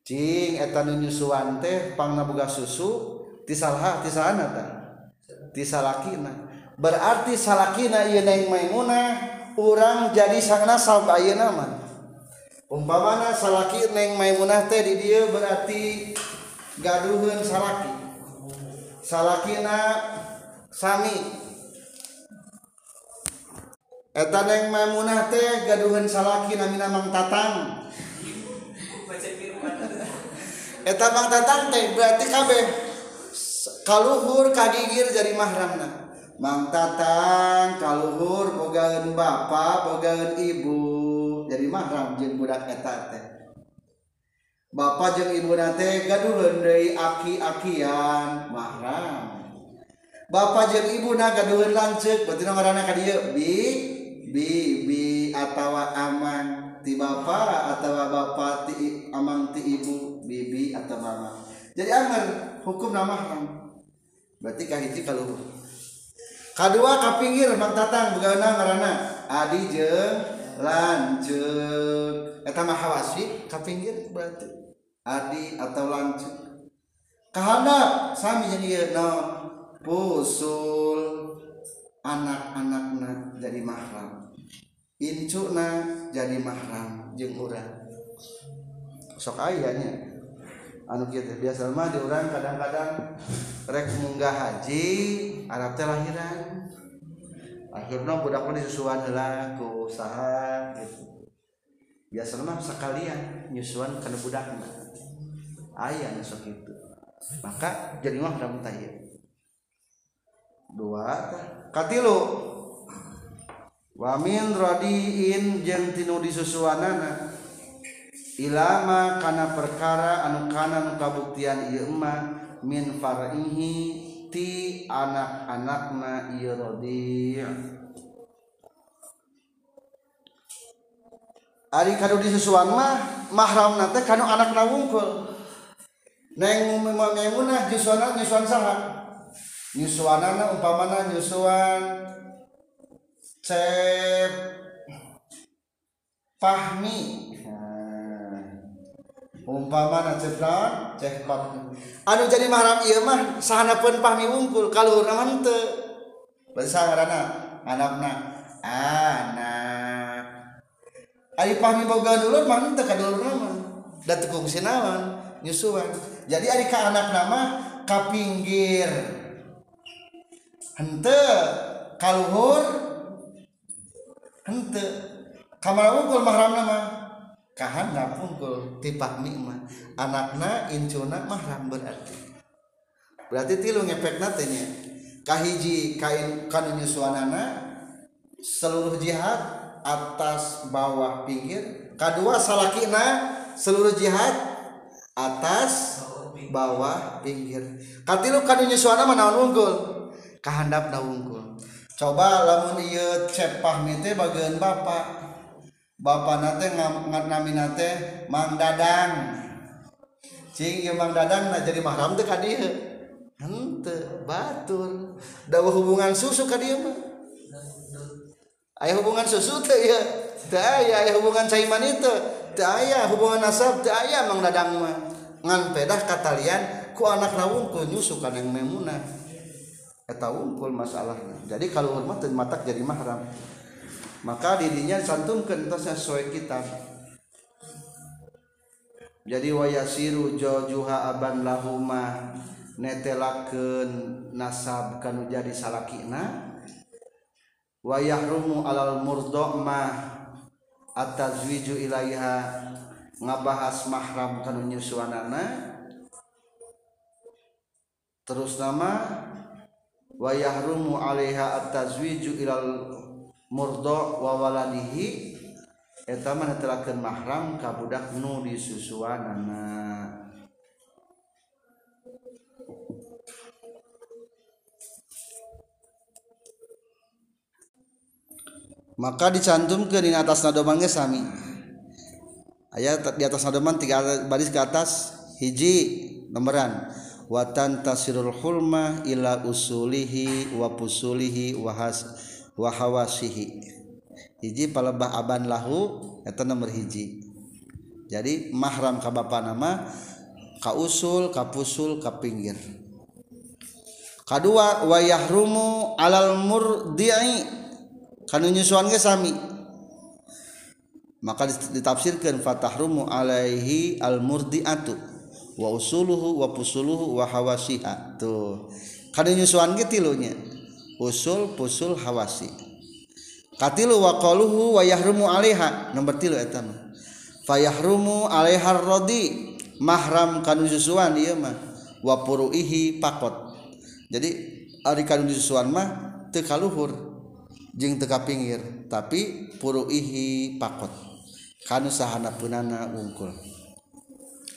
Cing eta nu nyusuan teh pangnaboga susu ti salaha ti saana ta? Ti salakina. Berarti salakina ieu neng maimunah. urang jadi sangna salb ayeuna mah umpamana salaki neng maimunah teh di dieu berarti gaduheun salaki. Salakina sami. Eta neng maimunah teh gaduhun salaki namina mang tatang. Eta mang tatang teh berarti kabeh kaluhur kagigir jadi mahramna. Mang Tatang kalluhur bogaun Bapak bogaun Ibu. Jadi mahram jeung budak eta teh. Bapak jeung Ibu nate gaduhun deui aki-akian. Mahram Bapak jeung Ibu na gaduhun lanceuk berarti ngaranna ka dieu bi bibi atawa aman ti bapak atawa bapak ti amang ti ibu bibi atawa mama jadi aman hukum nama mahram berarti kahiji kalau kedua kapinggir mang tatang bagaimana adi jeung lanceuk. Eta mah hawasi kapinggir berarti. Adi atau lanceuk. Kahandap sami jadi no pusul anak-anakna jadi mahram. Incuna jadi mahram jeung urang. Sok ayahnya anu kita biasa mah di orang kadang-kadang rek munggah haji Arab teh lahiran. Akhirnya budak mah disusuan heula ku usaha gitu. Biasa mah sekalian nyusuan kana budak mah. Aya sok itu. Maka jadi mahram tah dua katilu. Wamin radiin jeung tinu disusuanana. Ilama kana perkara anu kana nu kabuktian ieu min far'ihi ti anak-anakna ieu rodi. Ari kadu disusuan mah mahram nanti kanu anak wungkul. Neng memunah nyusuan nyusuan saha? Nyusuanana umpamana nyusuan cep fahmi. umpama ceknak cek anu jadi mahram ieu mah sahana pun pahmi wungkul kalau orang teu bahasa ngaranna anakna. Anak. Ari pahmi boga dulur mah teu ka dulur nama da teu kungsi naon nyusuan. Jadi ari ka anak nama ka pinggir. Henteu kaluhur henteu kamar wungkul mahram nama kahana punggul tipak nikmat anakna incuna mahram berarti berarti tilu ngepek natenya kahiji kain kanu nyusuanana seluruh jihad atas bawah pinggir. Kedua salakina seluruh jihad atas bawah pinggir. Katilu kanu nyusuana mana unggul? Kahandap na unggul coba lamun ieu cepah mite bagian bapak. Bapak nate nami nate Mang Dadang. Cing ieu Mang Dadang nah jadi mahram teh ka hente batur. Dawuh hubungan susu ka mah. Aya hubungan susu teh ya teh aya aya hubungan caiman itu teu aya hubungan nasab teu aya Mang Dadang mah. Ngan pedah katalian ku anak rawun ku nyusu kana yang memunah eta unggul masalahnya jadi kalau hormat dan matak jadi mahram. Maka dirinya santumkan entasnya sesuai kitab. Jadi wayasiru jojuha aban lahuma netelakeun nasab kanu jadi salakina. Wayahrumu alal murdo ma atazwiju ilaiha ngabahas mahram kanu nyusuanana. Terus nama wayahrumu alaiha at-tazwiju ilal murdo wa waladihi eta mah netelakeun mahram ka budak nu disusuanana. Maka dicantumkeun di atas nadoman ge sami. Aya di atas nadoman tiga baris ke atas hiji nomorran watan tasirul Hulmah ila usulihi wapusulihi wahas wahawasihi hiji palebah aban lahu eta nomor hiji. Jadi mahram ka bapa nama ka usul ka pusul ka pinggir. Kadua wa yahrumu alal murdi'i. Kanu nyusuan ge sami. Maka ditafsirkan fatahrumu alaihi al murdi'atu. Wa usuluhu wa pusuluhu wa hawasiha. Tuh. Kada nyusuan ge tilunya usul pusul hawasi katilu waqaluhu wa yahrumu alaiha. Nomor tilu eta mah. Fayahrumu alaihar radi mahram kanu susuan ieu mah. Wa puruihi pakot. Jadi ari kanu susuan mah teu kaluhur. Jeung teu pinggir tapi puruihi pakot. Kanu sahana punana wungkul.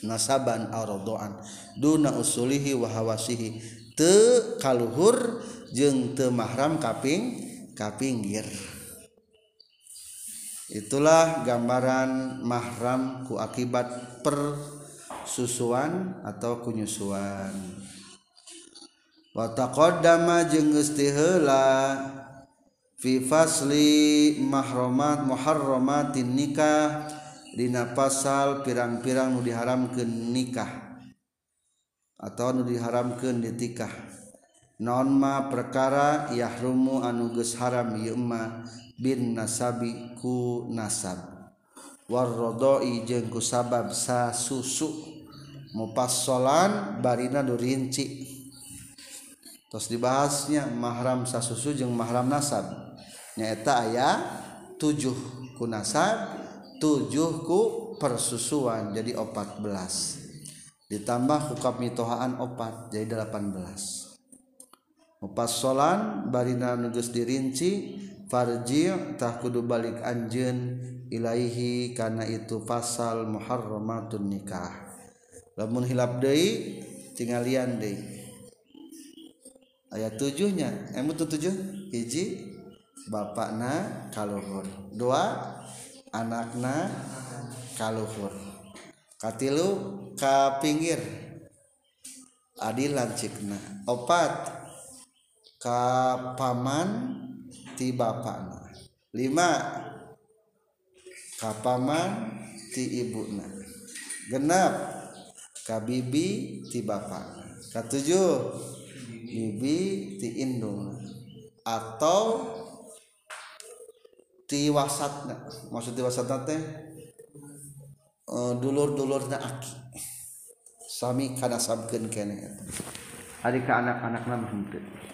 Nasaban arodoan. Duna usulihi wa hawasihi. Teu kaluhur jeung teu mahram kaping kapinggir itulah gambaran mahram ku akibat persusuan atau kunyusuan. Wataqaddama jeung geus tiheula fi fasli mahramat muharramatin nikah dina pasal pirang-pirang nu diharamkeun nikah atau nu diharamkeun ditikah nonma perkara yahrumu anu geus haram yma bin nasabi ku nasab. Warrodoi jengku sabab sa susu. Mupassolan barina nu rinci. Terus dibahasnya mahram sa susu jeung mahram nasab. Nyaeta aya tujuh ku nasab tujuh ku persusuan jadi opat belas. Ditambah hukam mitohaan opat jadi delapan belas. Mupassolan barina nugus dirinci farji tah kudu balik anjen ilaihi karena itu pasal muharramatun nikah. Lamun hilap deui tingalian deui. Ayat tujuhnya emu tujuh hiji bapakna kaluhur. Dua anakna kaluhur. Katilu ka pinggir adil lancikna. Opat ka paman ti bapana. Lima ka paman ti ibuna. Genap ka bibi ti bapana. Katujuh bibi ti indung atau ti wasatna. Maksud ti wasatna teh uh, dulur-dulurna aki. Sami kana sabkeun kene eta. Ari ka anak-anakna mah henteu.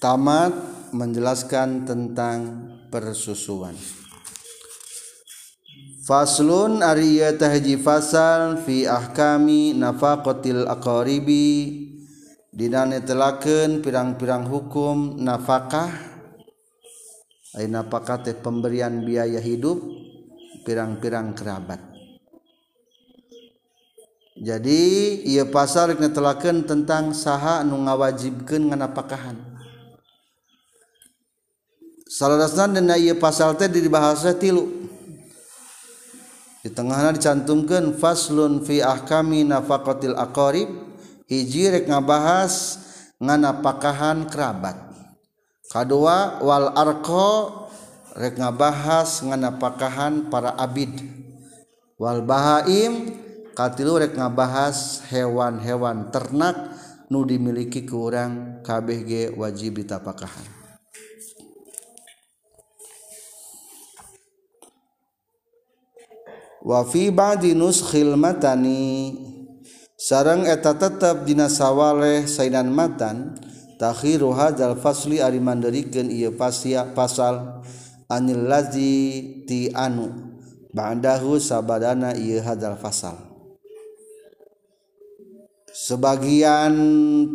tamat menjelaskan tentang persusuan. Faslun ariya tahji fasal fi ahkami nafaqatil aqaribi. Dina netelakeun pirang-pirang hukum nafkah ai nafkah teh pemberian biaya hidup pirang-pirang kerabat. Jadi ieu pasal netelakeun tentang saha nu ngawajibkeun nganapakahan. salarasna dina ieu pasal teh di bahasa tilu. Di tengahna dicantumkeun faslun fi ahkami nafaqatil aqarib. Hiji rek ngabahas nganapakahan kerabat. Kadua wal arqa rek ngabahas nganapakahan para abid. Wal bahaim katilu rek ngabahas hewan-hewan ternak nu dimiliki kurang kabeh ge wajib ditapakahan. wafi ba'di nuskhil matani. Sareng eta tetep dina sawaleh sainan matan takhiru hadzal fasli ari mandirikeun ieu pasia pasal anil ladzi ti anu. Ba'dahu sabadana ieu hadzal fasal. Sebagian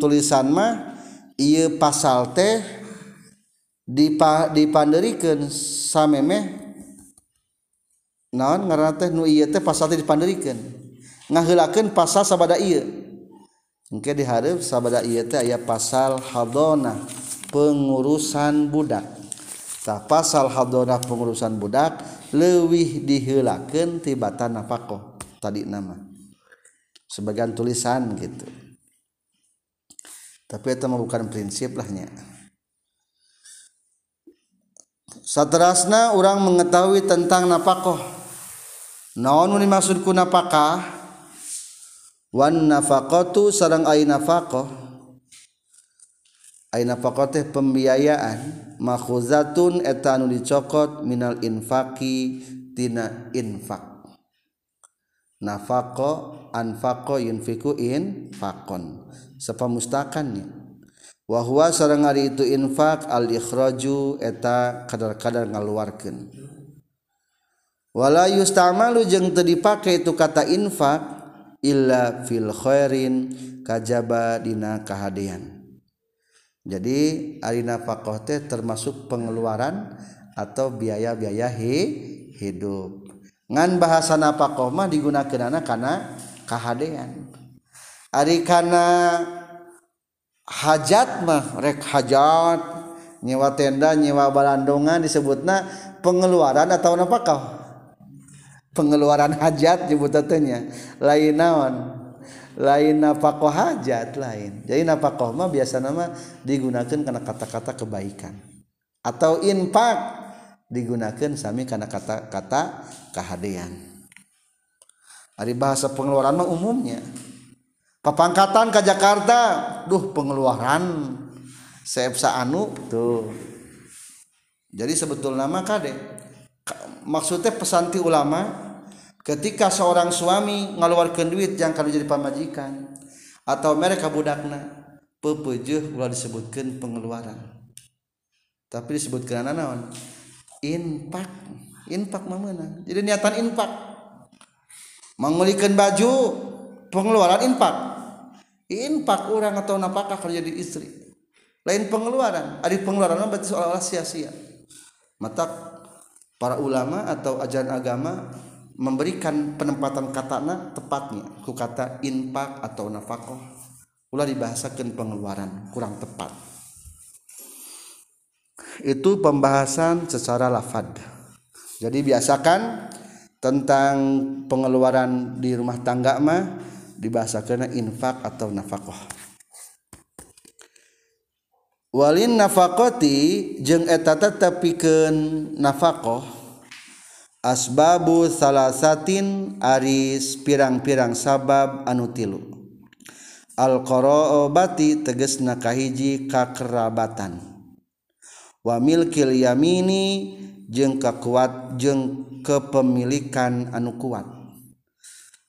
tulisan mah ieu pasal teh dipa samemeh naon ngaran teh nu ieu teh pasal teh dipanderikeun ngaheulakeun pasal sabada ieu. Engke dihareup sabada ieu teh aya pasal hadona pengurusan budak. Tah pasal hadona pengurusan budak leuwih diheulakeun tibatan napakoh tadi nama. Sebagian tulisan gitu. Tapi itu bukan prinsip lahnya Satrasna orang mengetahui tentang napakoh naon dimaksud ku wan nafaqatu sareng ai nafaqah ai nafaqah teh pembiayaan makhuzatun eta anu dicokot minal infaqi tina infak nafaqo anfaqo yunfiku infaqon. Sepamustakannya wa huwa sareng ari itu infak al ikhraju eta kadar-kadar ngaluarkeun. wala yustamalu jeung teu dipake itu kata infak illa fil khairin kajaba dina kahadean. Jadi ari nafkah teh termasuk pengeluaran atau biaya-biaya hi, hidup. Ngan bahasa nafkah mah digunakeunana kana kahadean. Ari kana hajat mah rek hajat nyewa tenda nyewa balandongan disebutna pengeluaran atau nafkah pengeluaran hajat nyebutannya lain naon? Lain nafkah hajat lain. Jadi nafkah mah biasa nama digunakan karena kata-kata kebaikan. Atau infak digunakan sami karena kata-kata kehadian. Ari bahasa pengeluaran mah umumnya. Papangkatan ke Jakarta duh pengeluaran. Seepsa anu tuh. Jadi sebetul nama kade. Maksudnya pesanti ulama ketika seorang suami ngaluarkan duit yang kalau jadi pamajikan atau mereka budakna pepejuh ulah disebutkan pengeluaran. Tapi disebutkan naon? Infak. Infak memenang jadi niatan infak. Mengulikan baju pengeluaran infak. Infak orang atau napakah kalau jadi istri? Lain pengeluaran. Ada pengeluaran berarti seolah-olah sia-sia. Mata para ulama atau ajaran agama memberikan penempatan katana tepatnya ku kata infak atau nafkah. Ulah dibahasakan pengeluaran kurang tepat. Itu pembahasan secara lafad jadi biasakan tentang pengeluaran di rumah tangga mah dibahasakan infak atau nafkah. Walin nafakoti jeng etata tapikeun nafkah asbabu salasatin aris pirang-pirang sabab anu tilu. Alqarobati tegesna kahiji kakerabatan. Wa milkil yamini jeung kakuat jeung kepemilikan anu kuat.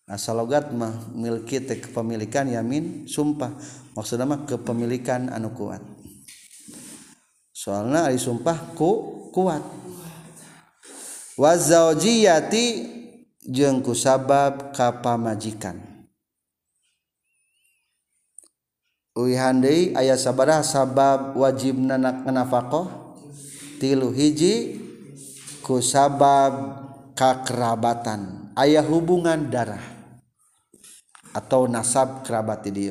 Asalogat mah milki teh kepemilikan yamin sumpah. Maksudna mah kepemilikan anu kuat. Soalna ari sumpah ku kuat. wazaojiyati jengku sabab kapamajikan. Uihandei aya sabarah sabab wajib nanak nafakoh tilu hiji ku sabab kakerabatan. Ayah hubungan darah. Atau nasab kerabat di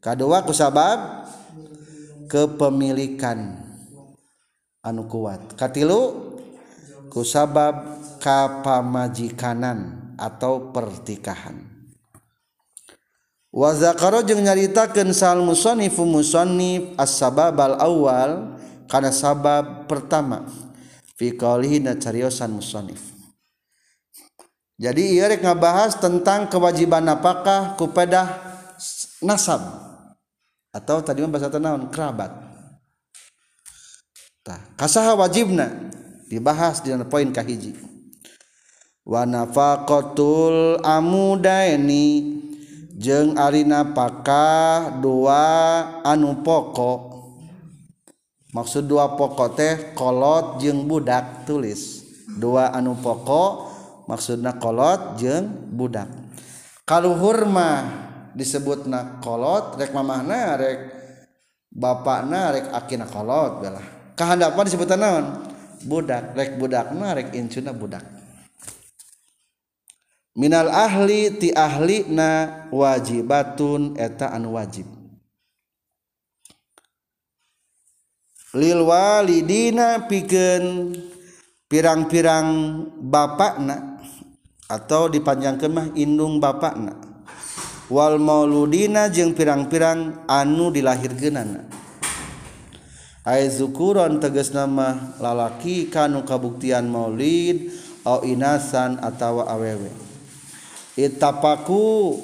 kedua ku sabab kepemilikan. Anu kuat. Katilu kusabab kapamajikanan atau pertikahan. Wa zakara jeung nyaritakeun sal musannifu musannif as-sabab al-awwal kana sabab pertama. Fi qaulihi na cariosan musannif. Jadi ieu rek ngabahas tentang kewajiban apakah kepada nasab. Atau tadi bahasa naon? Kerabat. Tah kasaha wajibna dibahas di poin kahiji. Wa nafaqatul amudaini jeung arina pakah dua anu pokok. Maksud dua pokok teh kolot jeung budak tulis. Dua anu pokok maksudna kolot jeung budak. Kalau hurma disebutna kolot rek mamahna rek bapakna rek akina kolot bela kahandapna disebutna naon? budak rek budak mah rek incuna budak. Minal ahli ti ahli na wajibatun eta anu wajib. Lil walidina pikeun pirang-pirang bapakna atau dipanjangkan mah indung bapakna. Wal mauludina jeung pirang-pirang anu dilahirkeunana aya zukuron teges nama lalaki kanu kabuktian maulid au inasan atawa awewe. Itapaku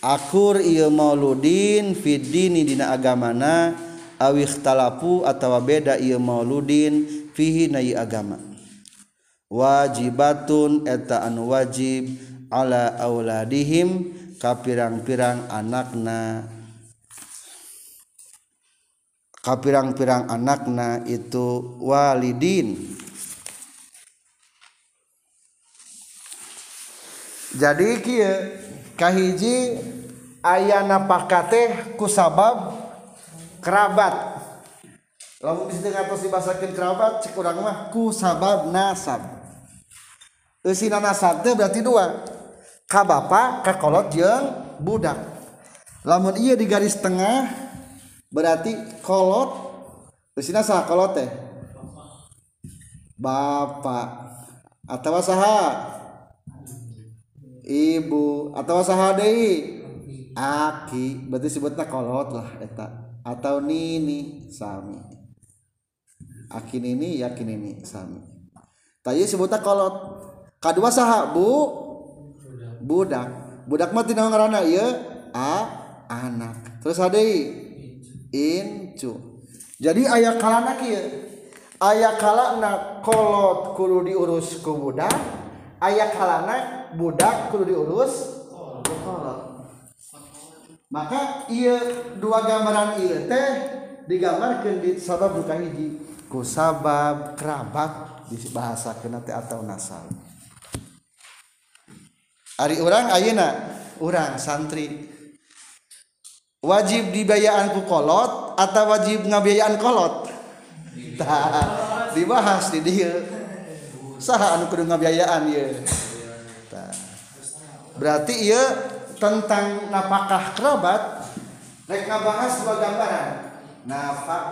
akur ieu mauludin fidini dina agamana awih talapu atawa beda ieu mauludin fihi na agama. Wajibatun eta anu wajib ala auladihim ka pirang-pirang anakna. kapirang-pirang anakna itu walidin. Jadi kia kahiji ayana pakate kusabab kerabat. Lamun bisa ngatos dibasakan kerabat cek kurang mah kusabab nasab. Esina nasab teh berarti dua ka bapak ka kolot jeung budak. Lamun iya di garis tengah berarti kolot sini sah kolot teh? Bapak. Atau saha? Ibu. Atau saha deui? Aki. Berarti sebutnya kolot lah eta. Atau nini sami. Aki nini yakin nini sami. Tadi sebutnya kolot. Kedua saha bu? Budak. Budak mah tina ngaranna ieu a anak. Terus ada incu jadi ayah kalana kieu? Ayah kalana kolot kudu diurus ku budak ayah kalana budak kudu diurus kolot. Maka iya dua gambaran iya teh digambarkan di sabab bukan hiji ku sabab kerabat di bahasa kena teh atau nasal. Ari orang ayeuna orang santri. Wajib dibayaan ku kolot atau wajib ngabiayaan kolot? Dibahas. Di dia. Saha anu kudu ngabiayaan ya? Berarti iya tentang napakah kerabat rek ngabahas dua gambaran. Nafkah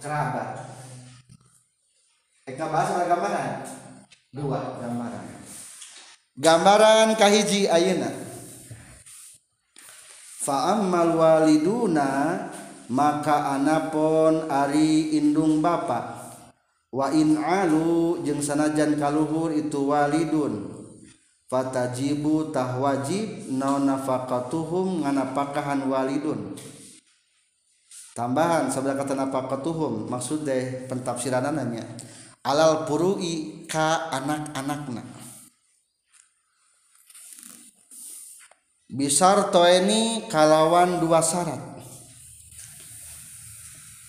kerabat. Rek ngabahas dua gambaran. Dua gambaran. Gambaran kahiji ayeuna faammal waliduna maka anapon ari indung bapak wa in alu jeung sanajan kaluhur itu walidun. Fatajibu tah wajib naon nafaqatuhum nganapakahan walidun. Tambahan sabda kata nafaqatuhum maksud deh pentafsiranannya. Alal purui ka anak-anakna. bisar toeni kalawan dua syarat.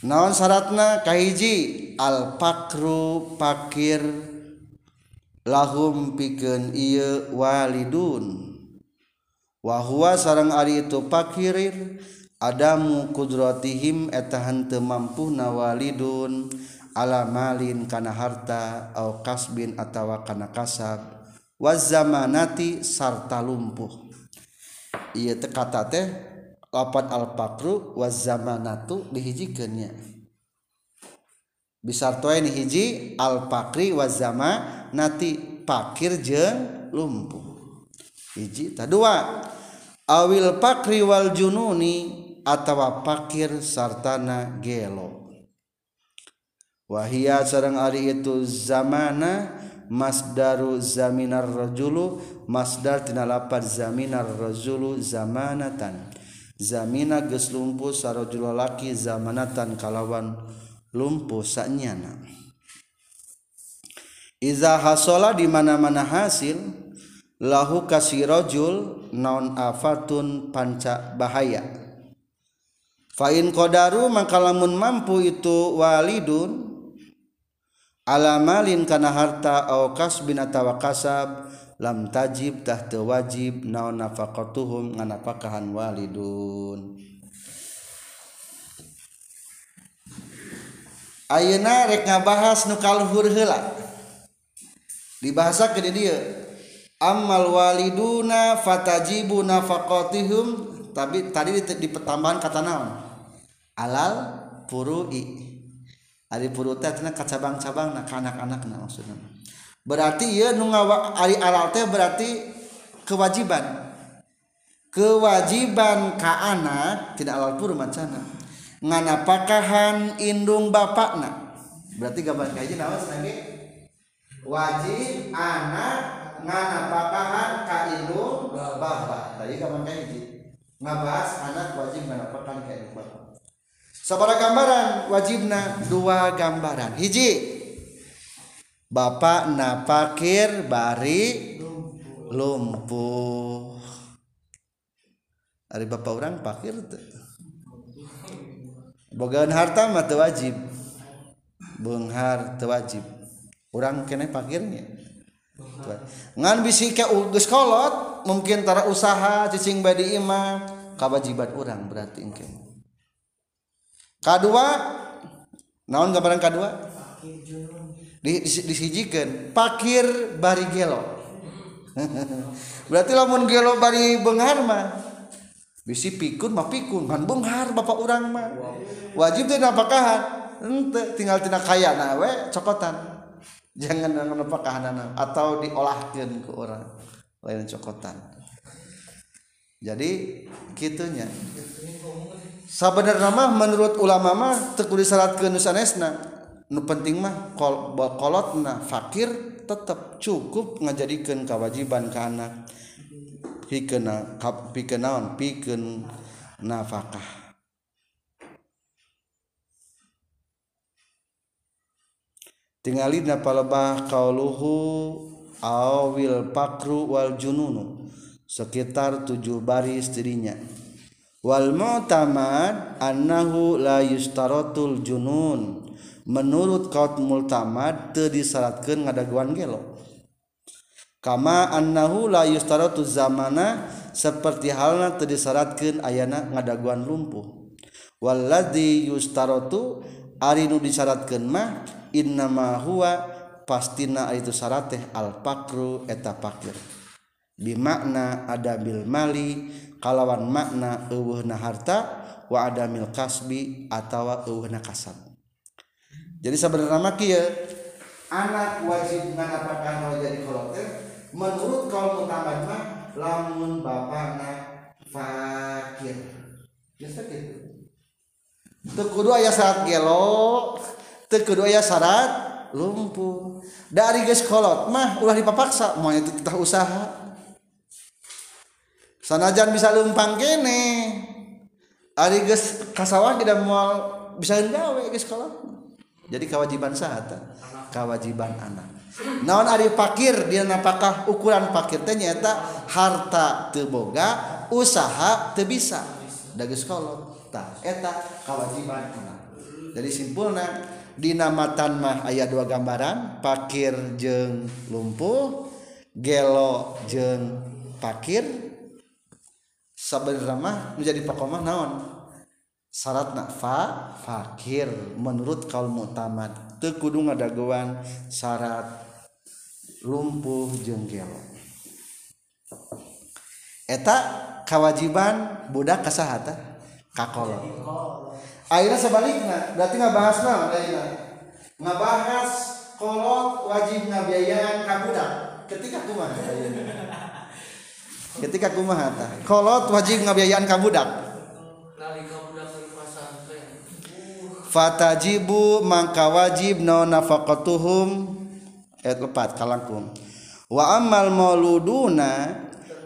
Naon syaratna? Kahiji al pakru pakir lahum pikeun ieu walidun. Wahwa sarang ari itu pakirir adamu kudratihim eta henteu mampu walidun ala malin kana harta au kasbin atawa kana kasab. Wazamanati sarta lumpuh. iya teh kata teh lapat al fakru wa zamanatu dihijikeunnya. Bisartoen hiji al fakri wa zamanati pakir jeung lumpuh. Hiji tah dua awil pakri wal jununi atawa pakir sartana gelo. Wahia sareng ari itu zamana masdaru zaminar rajulu masdar tina lapar zaminar rajulu zamanatan. Zamina geus lumpuh sarajul laki zamanatan kalawan lumpuh sanyana. Iza hasola di mana-mana hasil lahu kasirajul naon afatun panca bahaya. Fa'in kodaru maka lamun mampu itu walidun alamalin kana harta au kasbin atawa kasab lam tajib tah teu wajib naon nafaqatuhum nganapakahan walidun. Ayeuna rek ngabahas nu kaluhur heula. Dibahasa ke dieu ammal waliduna fatajibu nafaqatihum. Tapi tadi di, di pertambahan kata naon? Alal furui. Ari purut teh kacabang-cabang nak anak-anak nah maksudnya berarti ya nu ari aral teh berarti kewajiban. Kewajiban ka anak tidak alal pur macana ngana pakahan indung bapakna. Berarti gambar kaji nawas lagi. Wajib anak ngana pakahan ka indung bapak tadi gambar kaji ngabahas anak wajib ngana pakahan ka indung bapak sabara gambaran wajibna dua gambaran hiji bapak na pakir bari lumpuh Ari bapak orang pakir tuh. Bogaan harta mah teu wajib. Beunghar teu wajib. Urang kene pakirnya. Ngan bisi ke geus kolot mungkin tara usaha cicing badi imam kewajiban urang berarti engke. kedua naon gambaran kedua di, dis, disijikan pakir bari gelo. Berarti lamun gelo bari benghar mah bisi pikun mah pikun. Kan benghar bapak orang mah. Wajib teh napakahan ente tinggal tina kaya na we cokotan. Jangan dengan napakahan atau diolahkan ke orang lain cokotan. jadi gitunya sabener mah menurut ulama mah tekuli syarat ke nusanesna nu penting mah kol kolotna fakir tetap cukup ngajadikan kewajiban ke anak. Pikeun pikeun naon? Pikeun nafkah. Tingali na palebah kauluhu awil pakru wal jununu. sekitar tujuh baris dirinya. Wal mu'tamad annahu la yustaratul junun. Menurut kaut multamad teu disyaratkeun ngadaguan gelo. Kama annahu la yustaratu zamana seperti halna teu disyaratkeun ayana ngadaguan lumpuh. Walladzi yustaratu ari nu disyaratkeun mah innama huwa pastina itu syarat teh al pakru eta pakir bimakna ada bil mali kalawan makna eueuhna harta wa adamil kasbi atawa eueuhna kasab. Jadi sebenarnya mah kieu anak wajib nganapakan jadi koloter menurut kaum mutamat mah lamun bapakna fakir. Biasa gitu teu kudu aya syarat gelo teu kudu aya syarat lumpuh. Dari geus kolot mah ulah dipapaksa itu kita usaha sanajan bisa lumpang kene. Ari geus kasawan tidak mau bisa gawe geus kalau jadi kewajiban sahata kewajiban anak. Naon ari pakir dia napakah ukuran pakir teh nyata harta teu boga usaha teu bisa. Da geus kolot tah eta kewajiban anak. Jadi simpulna di namatan mah ayat dua gambaran pakir jeng lumpuh gelo jeng pakir sabarramah menjadi pakomah naon? Syarat fa fakir. Menurut kaum mutamad teu kudu ngadagoan syarat lumpuh jenggel eta kewajiban budak kesehatan kakolo akhirnya sebaliknya berarti bahas naon nggak bahas kolot wajib ngabiayaan ka budak. Ketika kumaha ketika kumaha tah? Kolot wajib ngabiayaan ka budak. Fatajibu mangka wajib no nafaqatuhum? Ayat lepat kalangkung. Wa amal mauluduna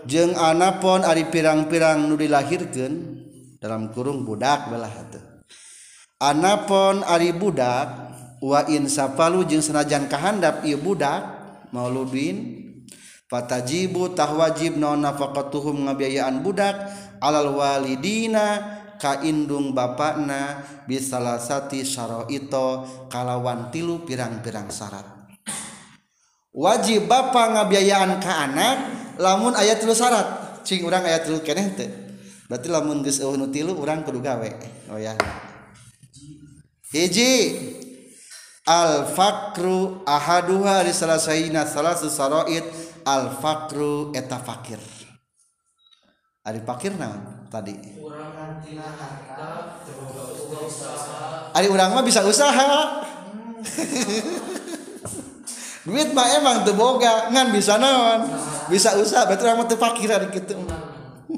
jeung anapon ari pirang-pirang nu dilahirkeun dalam kurung budak belah hatu anapon ari budak wa insafalu jeung senajan kahandap ieu budak mauludin fatajibu tah wajib naon nafaqatuhum ngabiayaan budak? Alal walidina ka indung bapakna bisalasati syaraito kalawan tilu pirang-pirang syarat. Wajib bapa ngabiayaan ka anak lamun ayat tilu syarat. Cing urang ayat tilu keneh teh. Berarti lamun geus eueuh nu tilu urang kudu gawe. Oh ya. Hiji al fakru ahaduha risalasaina salasu saraid al fakru eta fakir. Ari fakir naon tadi? Ari urang mah bisa usaha. Duit mah emang teu boga ngan bisa naon? Bisa usaha berarti orang teu fakiran gitu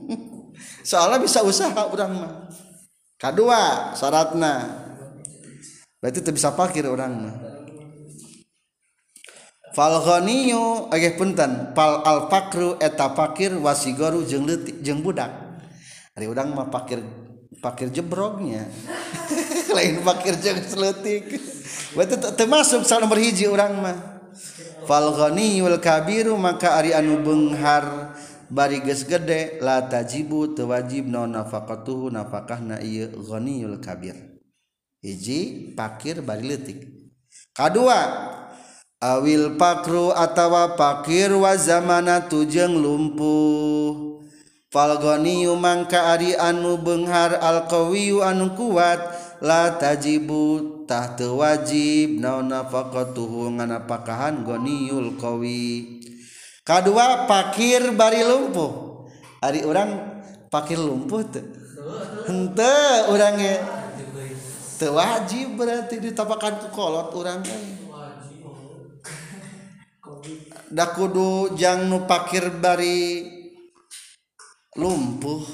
soalnya bisa usaha orang mah. Kedua syaratna. Berarti teu bisa fakir orang mah falghaniyu agih punten. Fal al fakru eta fakir wasigoru jeung leutik jeung budak. Ari urang mah fakir fakir jebrognya. Lain fakir jeung seletik berarti termasuk salah nomor hiji urang mah. Falghaniyul kabiru maka ari anu benghar bari geus gede la tajibu teu wajib naon nafaqatuhu nafaqahna ieu ghaniyul kabir hiji fakir bari leutik. Kadua awil pakru atawa pakir wa zamana tujeng lumpuh. Falgoniu mangka ari anu benghar alqawiyu anu kuat. La tajibu tah teu wajib naon nafaqatuhu nganapakahan goniul qawi kadua pakir bari lumpuh. Ari urang pakir lumpuh teu. Henteu urang ge teu wajib berarti ditapakan ku kolot urang da kudu jang nu pakir bari lumpuh.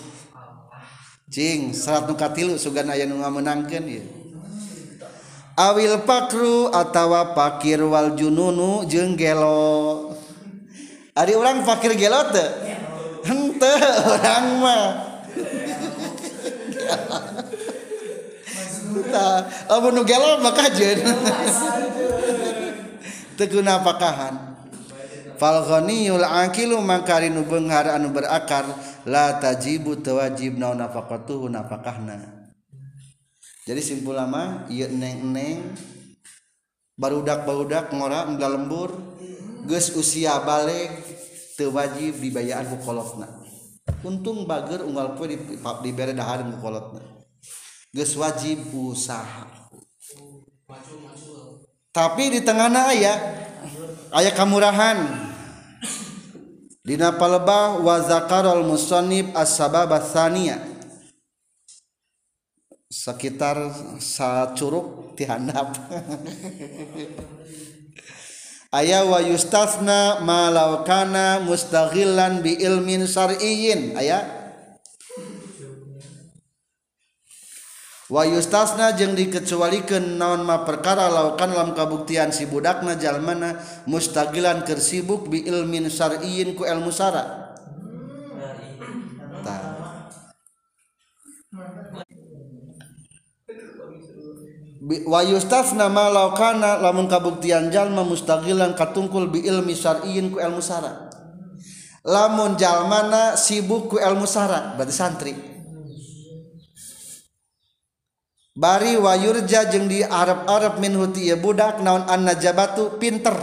Jing serat nu katilu sugan aya nu ngamenangkeun ieu. Awil pakru atawa pakir wal jununu jeung gelo. Ari urang pakir gelo teu? Henteu urang mah. Tah, amun nu gelo mah kajeun. Teu pakahan. falghoniyul aqilu mangkari nu beunghar anu berakar la tajibu tawajib naon nafaqatuhu nafakahna jadi simpul lama ieu neng-neng barudak-barudak ngora enggak lembur geus usia balik teu wajib dibayaan ku kolotna. Untung bager unggal poe di dibere dahar ku kolotna. Geus wajib usaha. Tapi di tengahna aya aya kamurahan. Dina palebah wa zakarol musonib as-sababah sekitar sa curug ti handap. Aya wa yustafna ma law kana mustaghillan bi ilmin syar'iyyin. Aya. Wayustasna jeung dikecualikan naonma perkara laukan lam kabuktian si budakna jalmana mustaqilan keur sibuk bi ilmin syar'iyyin ku ilmu syara. Wayustasna ma laukana lamun kabuktian jalma mustaqilan katungkul bi ilmi syar'iyyin ku ilmu syara. Lamun jalmana sibuk ku ilmu syara berarti santri. Bari wayurja jeung di Arab-arab huti ieu budak naon annajabatu pinter.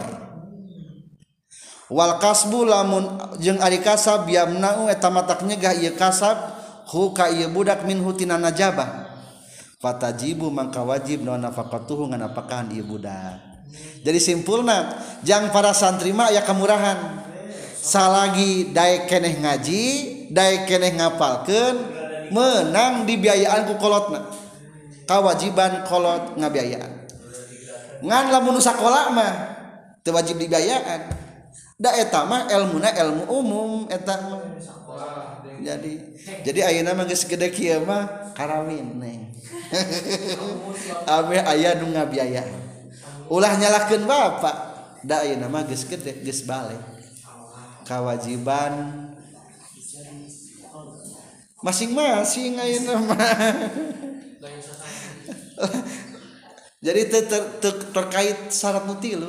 Wal kasbu lamun jeung ari kasab yamna'u eta matak nyegah ieu kasab hu ka ieu budak min hutina najabah. Fatajibu mangka wajib naon nafaqatuhu ngan ieu budak. Jadi simpulna jang para santri mah aya kemurahan. Salagi daek keneh ngaji, daek keneh ngapalkeun, menang dibiayaan ku kolotna. kawajiban kolot ngabiayaan. Ngan lamun sekolah mah teu wajib dibayaan da eta mah ilmuna ilmu umum eta. Mah jadi jadi ayeuna mah geus gede kieu mah karawin neng. Ame aya nu ngabiaya. Ulah nyalahkeun bapak da ayeuna mah geus gede geus balik kewajiban masing-masing ayeuna mah. jadi te, ter, ter, terkait syarat nutilu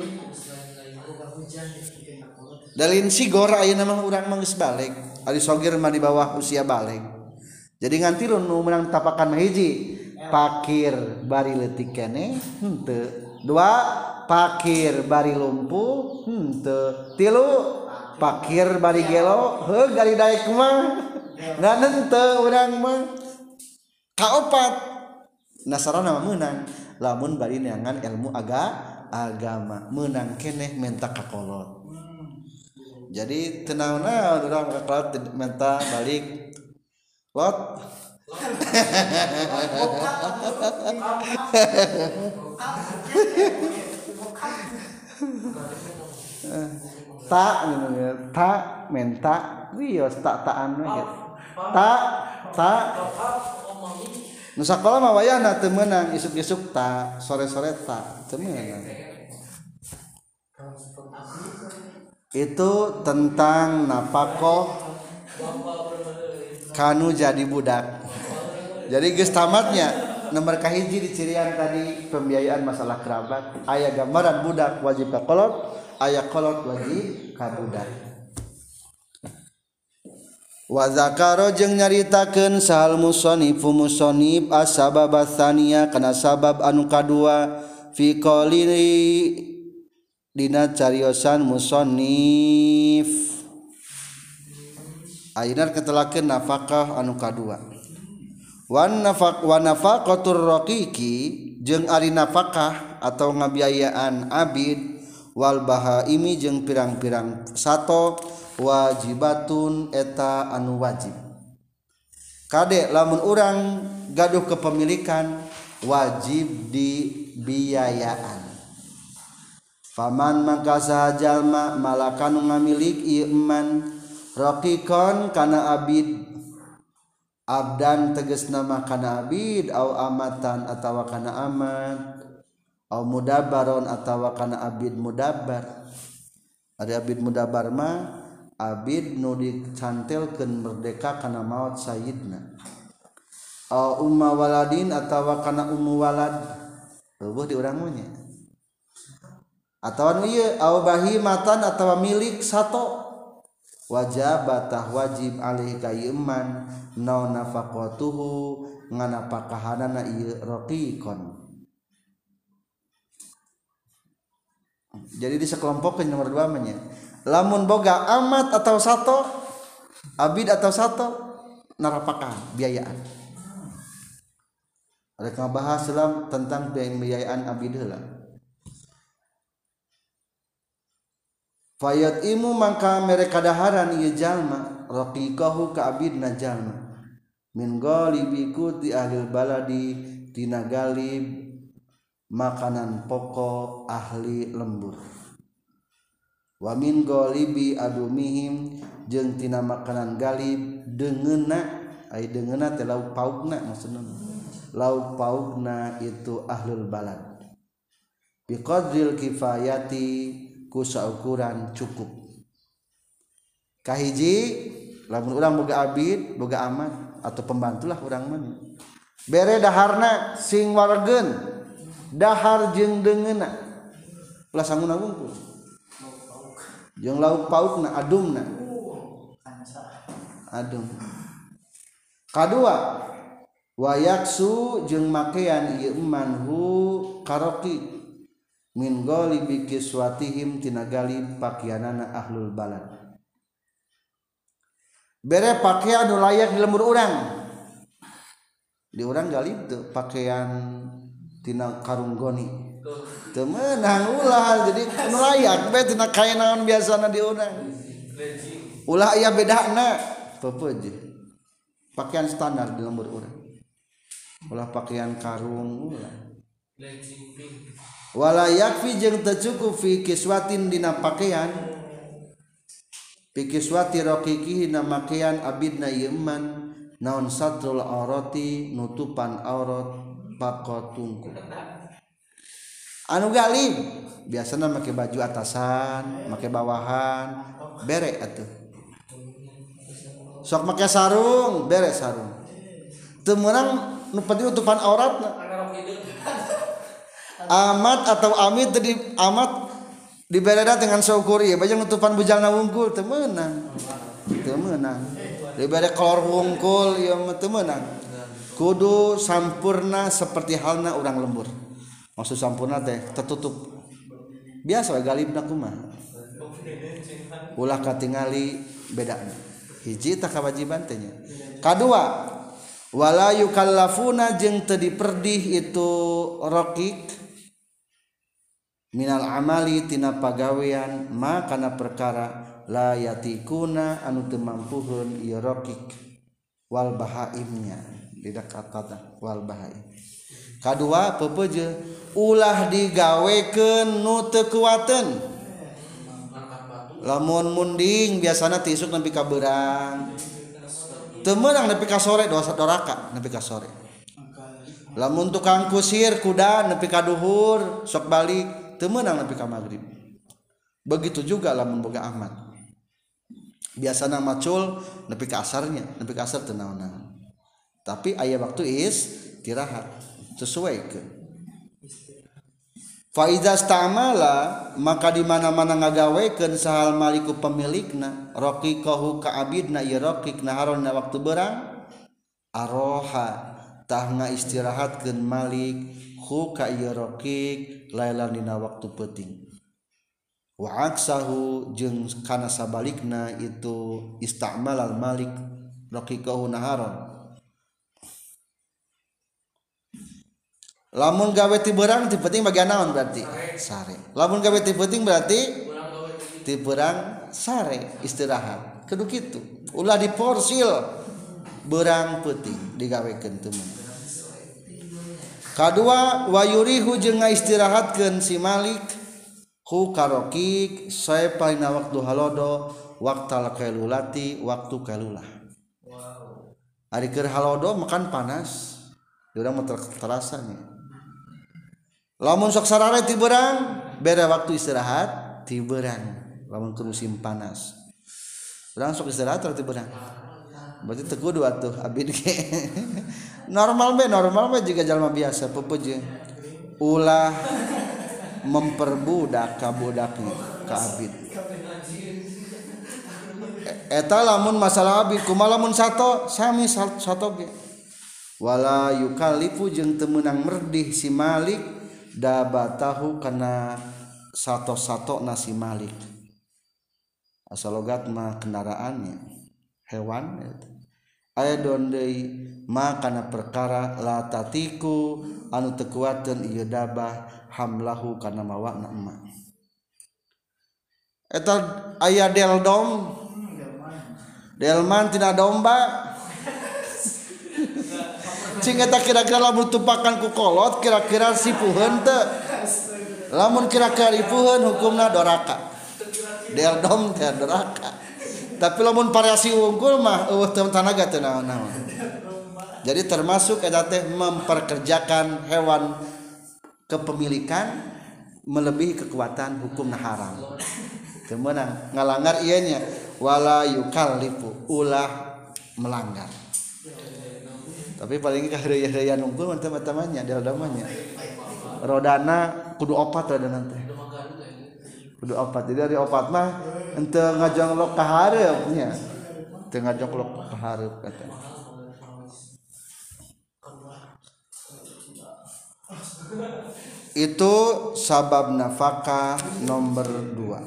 dalin sigor ayo nama orang manggis balik Ali sogir mah di bawah usia balik. Jadi nganti lu nu menang tapakan hiji pakir bari letik kene henteu. Dua pakir bari lumpuh henteu. Tilu pakir bari gelo heuh gari daek mah. Ngan henteu urang mah. Kaopat nasarana menang lamun bari neangan ilmu aga agama. Menang keneh menta kakolot. Jadi tenang naon urang kakolot menta balik. Lot? Tak tak menta. Wios tak taan we tak tak Nusa sekolah mah wayahna teu meunang isuk-isuk tak sore-sore tak teu meunang. Itu tentang napakoh kanu jadi budak. Jadi geus tamatnya nomor kahiji di cirian tadi pembiayaan masalah kerabat. Ayah gambaran budak wajib kakolot ayah kolot wajib kabudak wa Wazakaro jeung nyaritakeun sahal musonifu musonib asabab tsaniya kana sabab anu kadua. Fi qawli dina cariosan musonif. Ayeuna ketelakeun nafkah anu kadua. Wan nafaq wa nafaqatur raqiqi jeung ari nafkah atau ngabiayaan abid wal bahaimi jeung pirang-pirang sato. wajibatun eta anu wajib. Kadek lamun orang gaduh kepemilikan wajib dibiayaan. Faman mangka jalma malakan ngamilik iman Rokikon kana abid. Abdan teges nama kana abid au amatan atawa kana amat au mudabaron atawa kana abid mudabar. Ada abid mudabar mah Abid nu dicantelkeun merdeka karena maut Sayyidna. Umma waladin atau karena ummu walad. Rubuh di orangnya Atau iya Au bahimatan atau milik satu Wajabatah wajib alih kayeman Nau nafakotuhu Ngana pakahanana iya rokikon Jadi di sekelompok yang nomor dua menye lamun boga amat atau satu abid atau satu narapakan biayaan. Mereka bahas dalam tentang biayaan abid lah Fayat imu maka mereka daharan iya jalma raqiqahu ka abidna jalma. Min ghalibi kuti ahli baladi tina galib makanan pokok ahli lembur wamin golibi adumihim jeung tina makanan galib dengena ay dengena teh lauk paukna maksudna. Lauk paukna itu ahlul balad. Biqadril kifayati ku saukuran cukup. Kahiji lamun urang boga abid boga amat atau pembantulah urang mana bere daharna sing wargen dahar jeung dengena ulah sangguna wungkul jeung lauk pauk na adum na. Adum. Kedua wayaksu jeung makean ieu manhu karoki. Min ghalibi kiswatihim tina galib pakianana ahlul balad. Bere pakaian nu layak di lembur urang. Di urang galib tuh pakaian tina karung goni temenang ulah jadi layak be tina kain naon biasana diundang ulah aya bedana pepeje pakaian standar di lembur urang. Ulah pakaian karung ulah. Wala yakfi jeung teu cukup fi kiswatin dina pakaian. Fi kiswati raqiqihi na abidna yeman naon satrul aurati nutupan aurat pakotungku anu galib biasanya pakai baju atasan pakai bawahan bere atuh. Sok pakai sarung bere sarung. Temenang nu penting utupan aurat amat atau amit tadi amat dibereda dengan syukur. Ya bajang utupan bujang wungkul temenang temenang dibere kolor wungkul ya temenang kudu sampurna seperti halna orang lembur. Maksud sampurna teh tertutup. Biasa galibna kumah ulah katingali beda. Hiji tak kewajiban tehnya kedua wala yukallafuna jeung teu diperdih itu rokik. Minal amali tina pagawean ma kana perkara la yatikuna anu teu mampuhun ieu rokik. Wal bahaimnya. Di dekat kata wal bahaim kedua pepeje ulah digaweken nu kekuatan lamun munding biasanya tisuk nabi kaberang temenang nepi ka sore dosa doraka nepi ka sore. Lamun tukang kusir kuda nepi ka duhur sok balik temenang nepi ka maghrib begitu juga lamun boga amat biasana macul nepi ka asarnya nepi ka asar teu tapi ayah waktu is istirahat sesuai ke Faiza stamala maka di mana-mana ngagawekeun sahal maliku pemilikna raqiqahu ka abidna ya raqiq naharonna waktu berang aroha tah istirahatkeun malik hu ka ieu raqiq lailan dina waktu penting. Wa aksahu jeung kana sabalikna itu istamal al malik raqiqahu naharon lamun gawe ti berang ti penting bagian naon berarti? Sare. Lamun gawe ti penting berarti? Ti berang sare istirahat. Kudu kitu ulah diporsil. Berang penting digawekeun kadua wayurihu jeung istirahatkeun si Malik. Hu karokik saya paina waktu halodo waktal kailulati waktu Ari keur halodo makan panas. Urang mah terasa nih lamun sok sarare ti berang beda waktu istirahat ti berang lamun ke musim panas. Berang sok istirahat atau ti berang berarti teguh dua tuh abid ke normal be normal be juga jalma biasa pepeje ulah memperbudak kabudaknya ka abid. Eta lamun masalah abid kumaha lamun sato? Sami sato ge. Wala yukalifu jeung temenang merdih si Malik daba tahu karena satu-satu nasi Malik. Asal logat mah kendaraannya hewan aya dondei ma kana perkara la tatiku anu tekuatan ieu dabah hamlahu kana mawakna emak. Eta aya deldom delman tina domba eta kira-kira lamun tupakan ku kolot kira-kira sipuheun teu. Lamun kira-kira ipuheun hukumna doraka. Deldom teh doraka. Tapi lamun variasi unggul mah teu tanaga teu naon-naon. Jadi termasuk eta teh memperkerjakan hewan kepemilikan melebihi kekuatan hukum haram. Kemenang ngalanggar ianya wala yukallifu ulah melanggar tapi paling kahraya-raya nunggu, teman-temannya di rodamanya rodana kudu opat lah dan nanti, kudu opat. Jadi dari opat mah ente ngajong lo kaharepnya. Nanti ngajang ngajong kaharep kata. Itu sabab nafkah nomor dua.